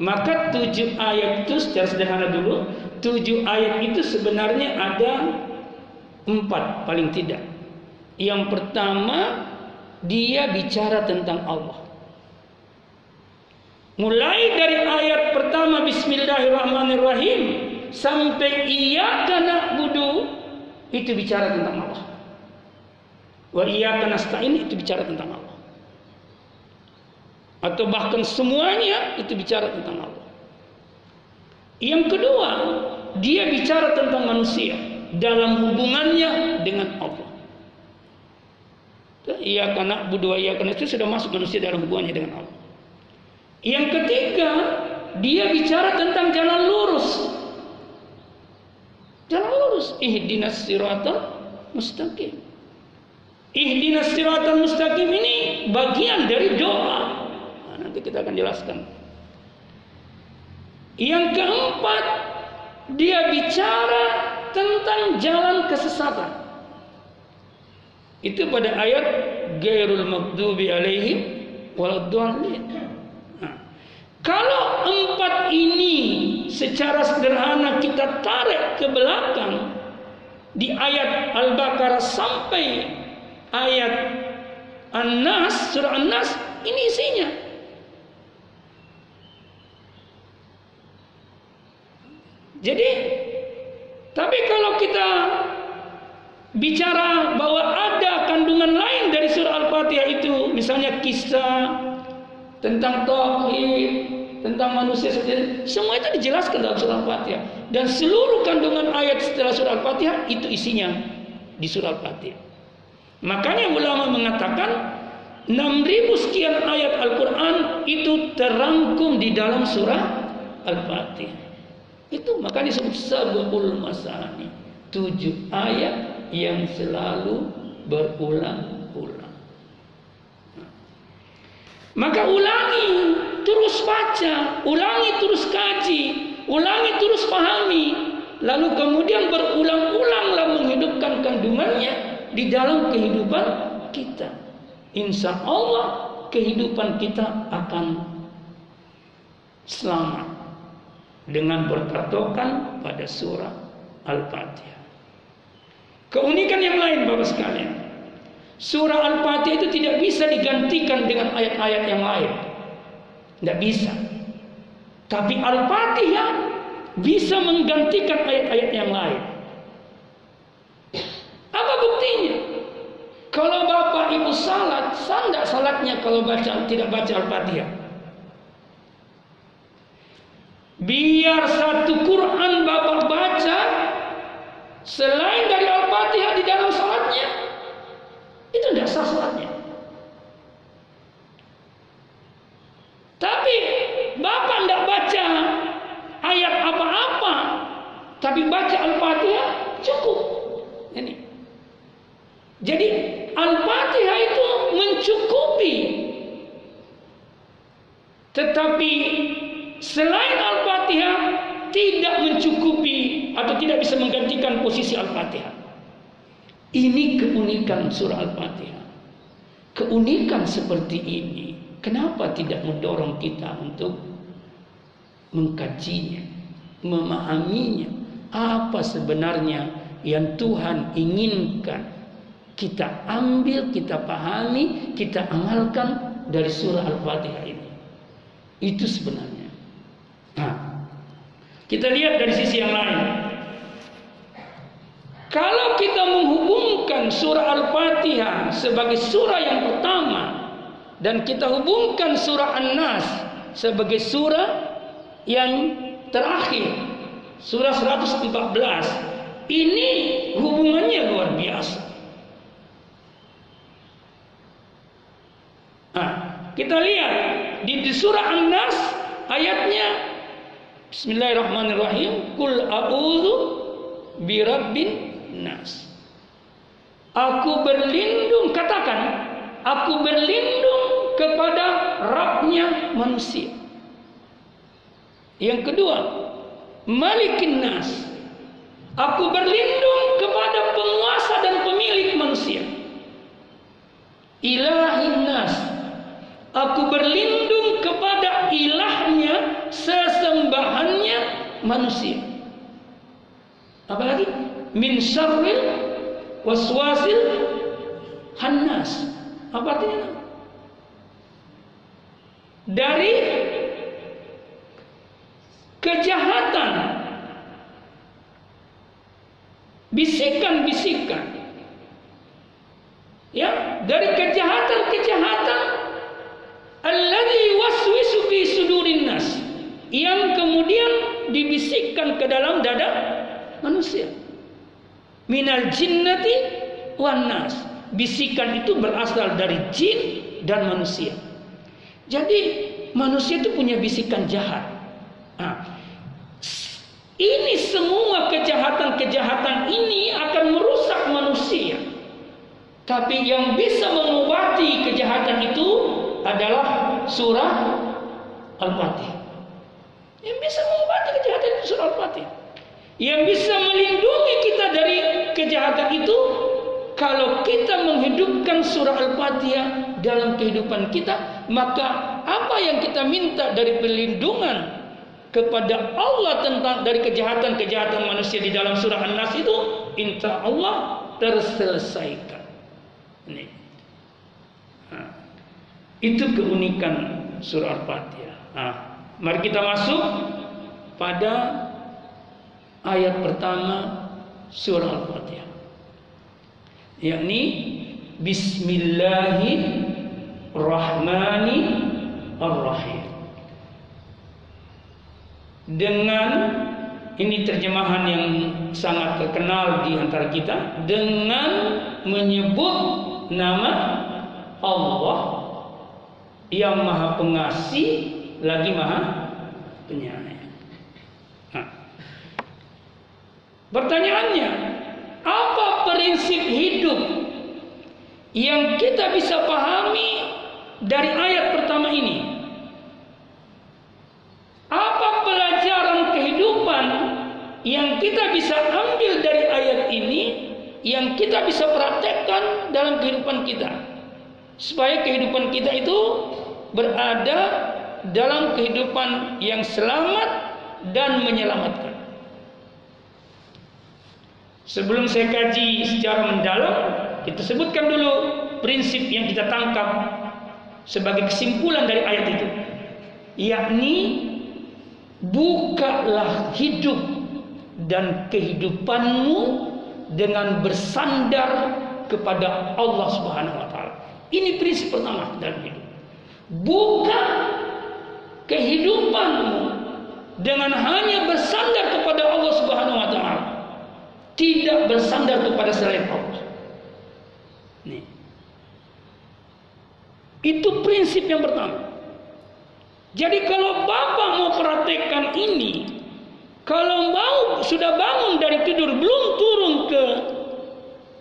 Speaker 5: maka tujuh ayat itu secara sederhana dulu, tujuh ayat itu sebenarnya ada empat paling tidak. Yang pertama dia bicara tentang Allah. Mulai dari ayat pertama Bismillahirrahmanirrahim sampai iyyaka na'budu itu bicara tentang Allah. Wa iyyaka nasta'in itu bicara tentang Allah. Atau bahkan semuanya itu bicara tentang Allah. Yang kedua, dia bicara tentang manusia dalam hubungannya dengan Allah. Iya karena budua iya karena itu sudah masuk manusia dalam hubungannya dengan Allah. Yang ketiga, dia bicara tentang jalan lurus Jalan lurus. Ihdinas siratal mustaqim. Ihdinas siratal mustaqim ini bagian dari doa. Nanti kita akan jelaskan. Yang keempat, dia bicara tentang jalan kesesatan. Itu pada ayat Gairul Maghdubi alaihim waladdallin. Nah, kalau empat ini secara sederhana kita tarik ke belakang di ayat Al-Baqarah sampai ayat An-Nas, surah An-Nas, ini isinya. Jadi, tapi kalau kita bicara bahwa ada kandungan lain dari surah Al-Fatihah itu, misalnya kisah tentang tauhid, tentang manusia sendiri, semua itu dijelaskan dalam surah Al-Fatihah. Dan seluruh kandungan ayat setelah surah Al-Fatihah itu isinya di surah Al-Fatihah. Makanya ulama mengatakan 6000 sekian ayat Al-Quran itu terangkum di dalam surah Al-Fatihah. Itu makanya disebut sababul masani. Tujuh ayat yang selalu berulang-ulang. Maka ulangi, terus baca, ulangi terus kaji, ulangi terus pahami, lalu kemudian berulang-ulanglah menghidupkan kandungannya di dalam kehidupan kita. Insya Allah kehidupan kita akan selamat dengan berpatokan pada surah Al-Fatihah. Keunikan yang lain Bapak sekalian. Surah Al-Fatihah itu tidak bisa digantikan dengan ayat-ayat yang lain. Tidak bisa. Tapi Al-Fatihah bisa menggantikan ayat-ayat yang lain. Apa buktinya? Kalau bapak ibu salat, sah salatnya kalau baca tidak baca Al-Fatihah? Biar satu Quran bapak baca Selain dari Al-Fatihah di dalam salatnya, itu tidak sah salatnya. Tapi Bapak tidak baca ayat apa-apa, tapi baca Al-Fatihah cukup. Ini. Jadi Al-Fatihah itu mencukupi. Tetapi selain Al-Fatihah tidak mencukupi atau tidak bisa menggantikan posisi Al-Fatihah. Ini keunikan surah Al-Fatihah. Keunikan seperti ini, kenapa tidak mendorong kita untuk mengkajinya, memahaminya, apa sebenarnya yang Tuhan inginkan kita ambil, kita pahami, kita amalkan dari surah Al-Fatihah ini. Itu sebenarnya. Nah, kita lihat dari sisi yang lain. Kalau kita menghubungkan surah Al-Fatihah sebagai surah yang pertama dan kita hubungkan surah An-Nas sebagai surah yang terakhir, surah 114, ini hubungannya luar biasa. Nah, kita lihat di, surah An-Nas ayatnya Bismillahirrahmanirrahim. Kul a'udzu birabbin nas. Aku berlindung katakan, aku berlindung kepada Rabbnya manusia. Yang kedua, Malikin nas. Aku berlindung kepada penguasa dan pemilik manusia. Ilahin nas. Aku berlindung kepada ilahnya, sesembahannya manusia. Apalagi min syarril waswasil hannas. Apa artinya? Dari kejahatan bisikan-bisikan. Ya dari kejahatan-kejahatan alladhi waswisu fi sudurin nas yang kemudian dibisikkan ke dalam dada manusia. Minal jinnati wan nas bisikan itu berasal dari jin dan manusia jadi manusia itu punya bisikan jahat nah, ini semua kejahatan-kejahatan ini akan merusak manusia tapi yang bisa mengobati kejahatan itu adalah surah Al-Fatihah. Yang bisa mengobati kejahatan itu surah Al-Fatihah. Yang bisa melindungi kita dari kejahatan itu kalau kita menghidupkan surah Al-Fatihah dalam kehidupan kita, maka apa yang kita minta dari perlindungan kepada Allah tentang dari kejahatan-kejahatan manusia di dalam surah An-Nas itu, insya Allah terselesaikan. Ini. Nah, itu keunikan surah Al-Fatihah. Mari kita masuk pada ayat pertama surah Al-Fatihah. Yakni Bismillahirrahmanirrahim. Dengan ini terjemahan yang sangat terkenal di antara kita dengan menyebut nama Allah yang Maha Pengasih lagi Maha Penyayang. Pertanyaannya, apa prinsip hidup yang kita bisa pahami dari ayat pertama ini? Apa pelajaran kehidupan yang kita bisa ambil dari ayat ini yang kita bisa praktekkan dalam kehidupan kita? Supaya kehidupan kita itu berada dalam kehidupan yang selamat dan menyelamatkan. Sebelum saya kaji secara mendalam, kita sebutkan dulu prinsip yang kita tangkap sebagai kesimpulan dari ayat itu. Yakni bukalah hidup dan kehidupanmu dengan bersandar kepada Allah Subhanahu wa taala. Ini prinsip pertama dalam hidup. Buka kehidupanmu dengan hanya bersandar kepada Allah Subhanahu wa taala tidak bersandar kepada selain Allah. Nih. Itu prinsip yang pertama. Jadi kalau Bapak mau praktekkan ini, kalau mau sudah bangun dari tidur belum turun ke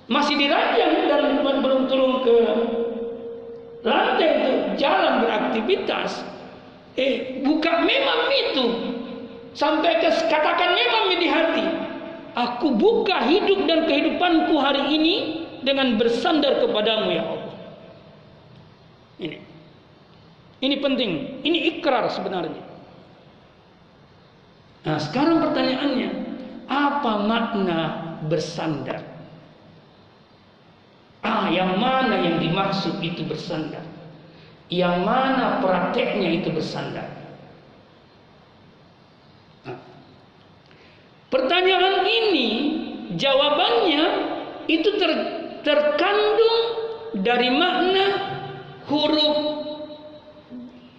Speaker 5: masih di ranjang dan belum turun ke lantai itu jalan beraktivitas, eh buka memang itu sampai ke katakan memang di hati Aku buka hidup dan kehidupanku hari ini dengan bersandar kepadamu ya Allah. Ini. Ini penting. Ini ikrar sebenarnya. Nah, sekarang pertanyaannya, apa makna bersandar? Ah, yang mana yang dimaksud itu bersandar? Yang mana prakteknya itu bersandar? Pertanyaan ini jawabannya itu ter, terkandung dari makna huruf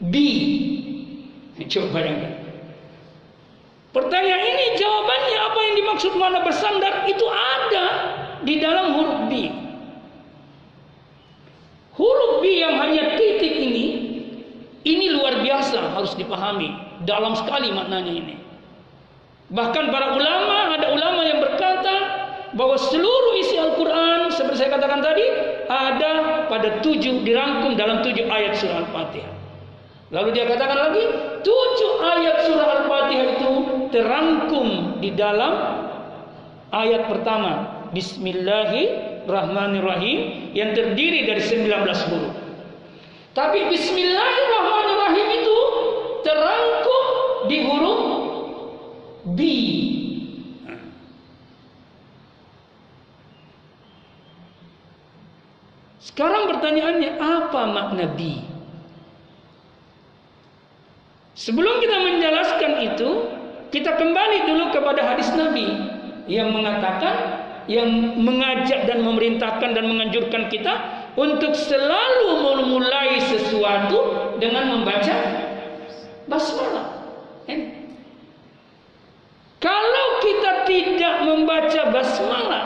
Speaker 5: B. Coba bayangkan. Pertanyaan ini jawabannya apa yang dimaksud mana bersandar itu ada di dalam huruf B. Huruf B yang hanya titik ini ini luar biasa harus dipahami dalam sekali maknanya ini. Bahkan para ulama, ada ulama yang berkata bahwa seluruh isi Al-Quran, seperti saya katakan tadi, ada pada tujuh, dirangkum dalam tujuh ayat surah Al-Fatihah. Lalu dia katakan lagi, tujuh ayat surah Al-Fatihah itu terangkum di dalam ayat pertama. Bismillahirrahmanirrahim yang terdiri dari 19 huruf. Tapi Bismillahirrahmanirrahim itu terangkum di huruf B. Sekarang pertanyaannya apa makna B? Sebelum kita menjelaskan itu, kita kembali dulu kepada hadis Nabi yang mengatakan yang mengajak dan memerintahkan dan menganjurkan kita untuk selalu memulai sesuatu dengan membaca basmalah. Kalau kita tidak membaca basmalah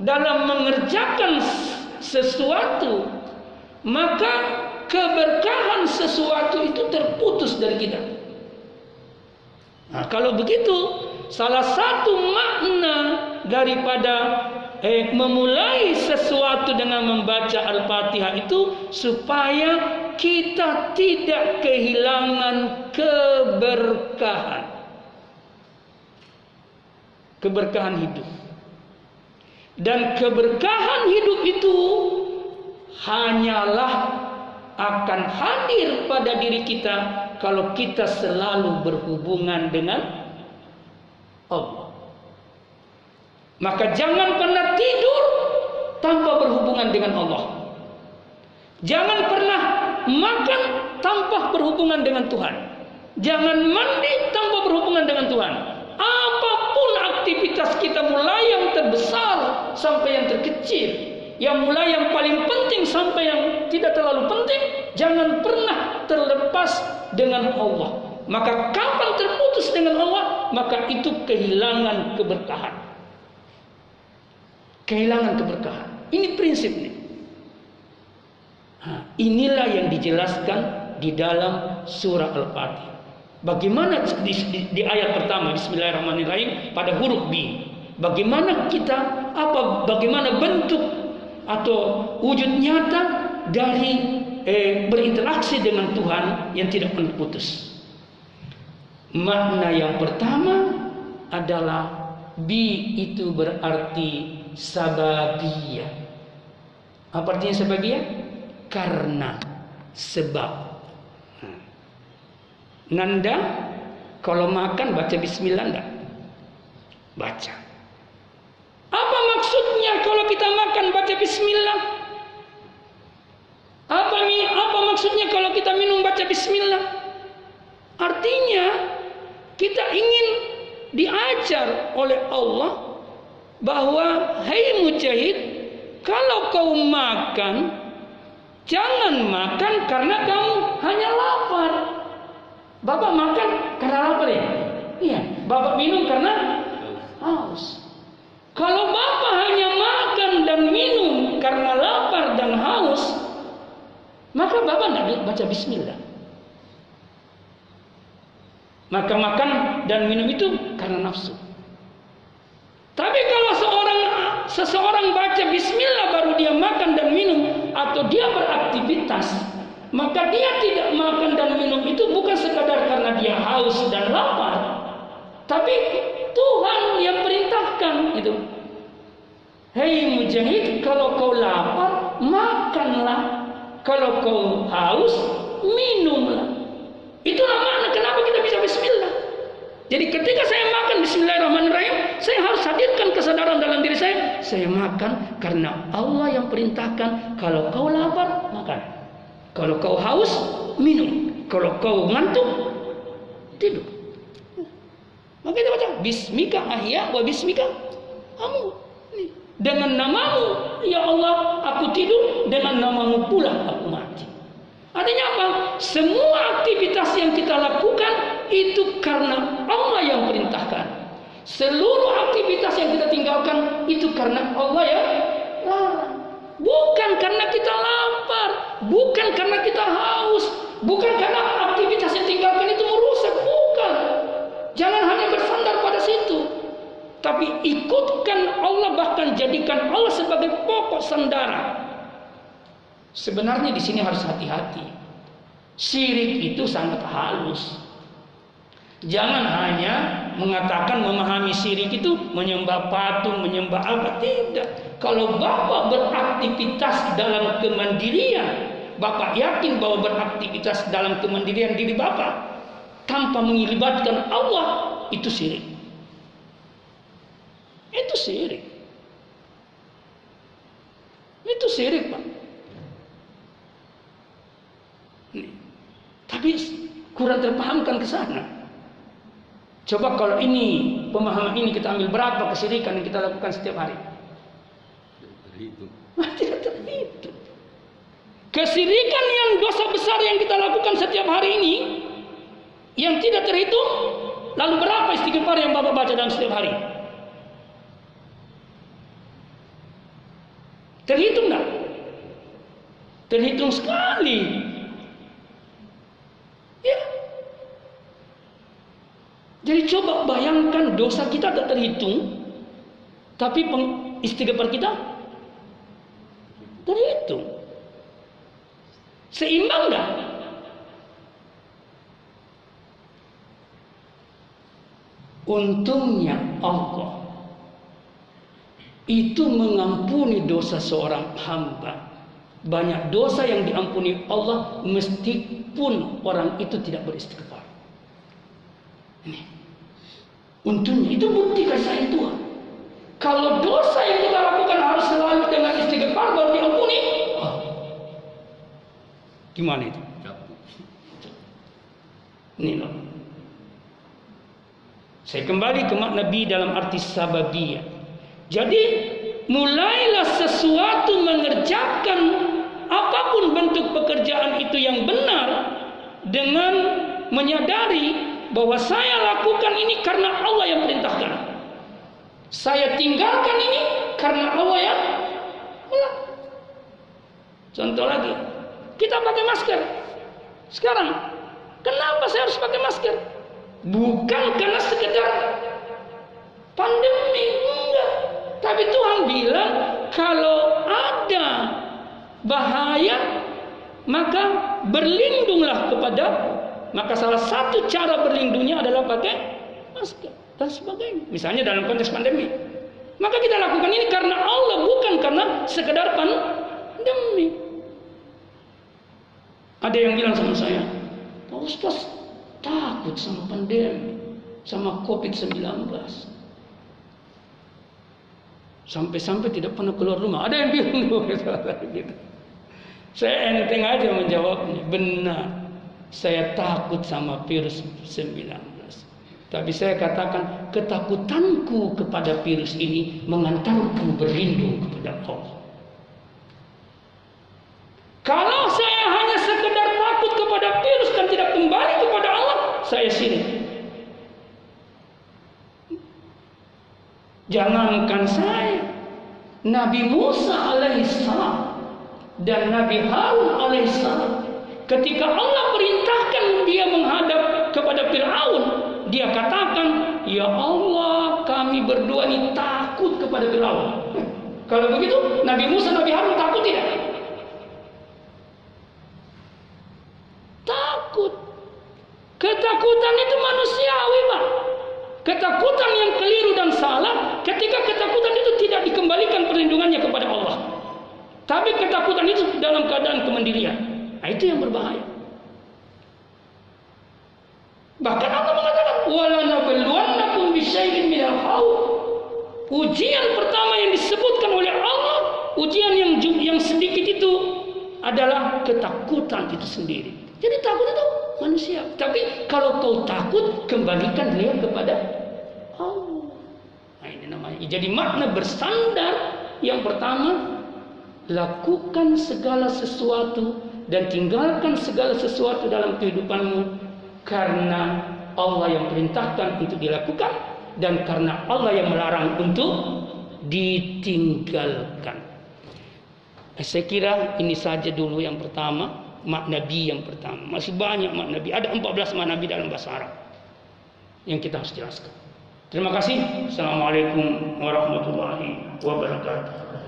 Speaker 5: dalam mengerjakan sesuatu, maka keberkahan sesuatu itu terputus dari kita. Nah, kalau begitu, salah satu makna daripada eh, memulai sesuatu dengan membaca Al-Fatihah itu supaya kita tidak kehilangan keberkahan. keberkahan hidup. Dan keberkahan hidup itu hanyalah akan hadir pada diri kita kalau kita selalu berhubungan dengan Allah. Maka jangan pernah tidur tanpa berhubungan dengan Allah. Jangan pernah makan tanpa berhubungan dengan Tuhan. Jangan mandi tanpa berhubungan dengan Tuhan. Apa pun aktivitas kita mulai yang terbesar sampai yang terkecil, yang mulai yang paling penting sampai yang tidak terlalu penting, jangan pernah terlepas dengan Allah. Maka kapan terputus dengan Allah, maka itu kehilangan keberkahan. Kehilangan keberkahan. Ini prinsip nih. Inilah yang dijelaskan di dalam surah Al-Fatihah. Bagaimana di, di, di ayat pertama Bismillahirrahmanirrahim pada huruf B. Bagaimana kita apa bagaimana bentuk atau wujud nyata dari eh, berinteraksi dengan Tuhan yang tidak pernah putus. Makna yang pertama adalah bi itu berarti sababiyah. Apa artinya sababiyah? Karena sebab. Nanda kalau makan baca bismillah enggak? Baca. Apa maksudnya kalau kita makan baca bismillah? Apa apa maksudnya kalau kita minum baca bismillah? Artinya kita ingin diajar oleh Allah bahwa hai mujahid kalau kau makan jangan makan karena kamu hanya lapar Bapak makan karena lapar ya? Iya. Bapak minum karena haus. Kalau Bapak hanya makan dan minum karena lapar dan haus, maka Bapak tidak baca bismillah. Maka makan dan minum itu karena nafsu. Tapi kalau seorang seseorang baca bismillah baru dia makan dan minum atau dia beraktivitas, maka dia tidak makan dan minum itu bukan sekadar karena dia haus dan lapar, tapi Tuhan yang perintahkan itu. Hei mujahid, kalau kau lapar, makanlah. Kalau kau haus, minumlah. Itulah makna kenapa kita bisa bismillah. Jadi ketika saya makan bismillahirrahmanirrahim, saya harus hadirkan kesadaran dalam diri saya. Saya makan karena Allah yang perintahkan kalau kau lapar, makan. Kalau kau haus, minum. Kalau kau ngantuk, tidur. Maka kita baca Bismika ahya wa bismika amu. Dengan namamu, ya Allah, aku tidur. Dengan namamu pula aku mati. Artinya apa? Semua aktivitas yang kita lakukan itu karena Allah yang perintahkan. Seluruh aktivitas yang kita tinggalkan itu karena Allah yang larang. Bukan karena kita lapar, bukan karena kita haus, bukan karena aktivitas yang tinggalkan itu merusak, bukan. Jangan hanya bersandar pada situ. Tapi ikutkan Allah bahkan jadikan Allah sebagai pokok sandara. Sebenarnya di sini harus hati-hati. Syirik itu sangat halus. Jangan hanya mengatakan memahami syirik itu menyembah patung, menyembah apa tidak. Kalau Bapak beraktivitas dalam kemandirian, Bapak yakin bahwa beraktivitas dalam kemandirian diri Bapak tanpa melibatkan Allah itu syirik. Itu syirik. Itu syirik, Pak. Tapi kurang terpahamkan ke sana. Coba kalau ini pemahaman ini kita ambil berapa kesyirikan yang kita lakukan setiap hari?
Speaker 2: Terhitung.
Speaker 5: Tidak terhitung. Kesyirikan yang dosa besar yang kita lakukan setiap hari ini yang tidak terhitung, lalu berapa istighfar yang Bapak baca dalam setiap hari? Terhitung enggak? Terhitung sekali. Ya. Jadi coba bayangkan dosa kita tak terhitung, tapi istighfar kita terhitung. Seimbang enggak? Untungnya Allah itu mengampuni dosa seorang hamba. Banyak dosa yang diampuni Allah meskipun orang itu tidak beristighfar. Ini. Untungnya itu bukti kasih Tuhan. Kalau dosa yang kita lakukan harus selalu dengan istighfar baru diampuni. Oh. Gimana itu? Ini loh. Saya kembali ke makna bi dalam arti sababiyah. Jadi mulailah sesuatu mengerjakan apa pun bentuk pekerjaan itu yang benar dengan menyadari bahwa saya lakukan ini karena Allah yang perintahkan. Saya tinggalkan ini karena Allah yang Contoh lagi, kita pakai masker. Sekarang, kenapa saya harus pakai masker? Bukan karena sekedar pandemi, enggak. Tapi Tuhan bilang kalau ada bahaya maka berlindunglah kepada maka salah satu cara berlindungnya adalah pakai masker dan sebagainya. Misalnya dalam konteks pandemi. Maka kita lakukan ini karena Allah bukan karena sekedar pandemi. Ada yang bilang sama saya, Pak Ustaz takut sama pandemi, sama COVID-19. Sampai-sampai tidak pernah keluar rumah. Ada yang bilang gitu. Saya enteng aja menjawabnya. Benar. Saya takut sama virus 19. Tapi saya katakan ketakutanku kepada virus ini mengantarku berlindung kepada Allah. Kalau saya hanya sekedar takut kepada virus dan tidak kembali kepada Allah, saya sini. Jangankan saya, Nabi Musa alaihissalam dan Nabi Harun alaihissalam ketika Allah perintahkan dia menghadap kepada Firaun, dia katakan, "Ya Allah, kami berdua ini takut kepada Firaun." Kalau begitu, Nabi Musa, Nabi Harun takut tidak? Takut. Ketakutan itu manusiawi, Pak. Ketakutan yang keliru dan salah ketika ketakutan itu tidak dikembalikan perlindungannya kepada Allah. Tapi ketakutan itu dalam keadaan kemandirian. Nah, itu yang berbahaya. Bahkan Allah mengatakan, "Wala nabluwannakum bisyai'in minal khawf." Ujian pertama yang disebutkan oleh Allah, ujian yang yang sedikit itu adalah ketakutan itu sendiri. Jadi takut itu manusia. Tapi kalau kau takut, kembalikan dia kepada Allah. Nah, ini namanya. Jadi makna bersandar yang pertama lakukan segala sesuatu dan tinggalkan segala sesuatu dalam kehidupanmu karena Allah yang perintahkan untuk dilakukan dan karena Allah yang melarang untuk ditinggalkan. Eh, saya kira ini saja dulu yang pertama makna nabi yang pertama. Masih banyak makna nabi. Ada 14 makna nabi dalam bahasa Arab yang kita harus jelaskan. Terima kasih. Assalamualaikum warahmatullahi wabarakatuh.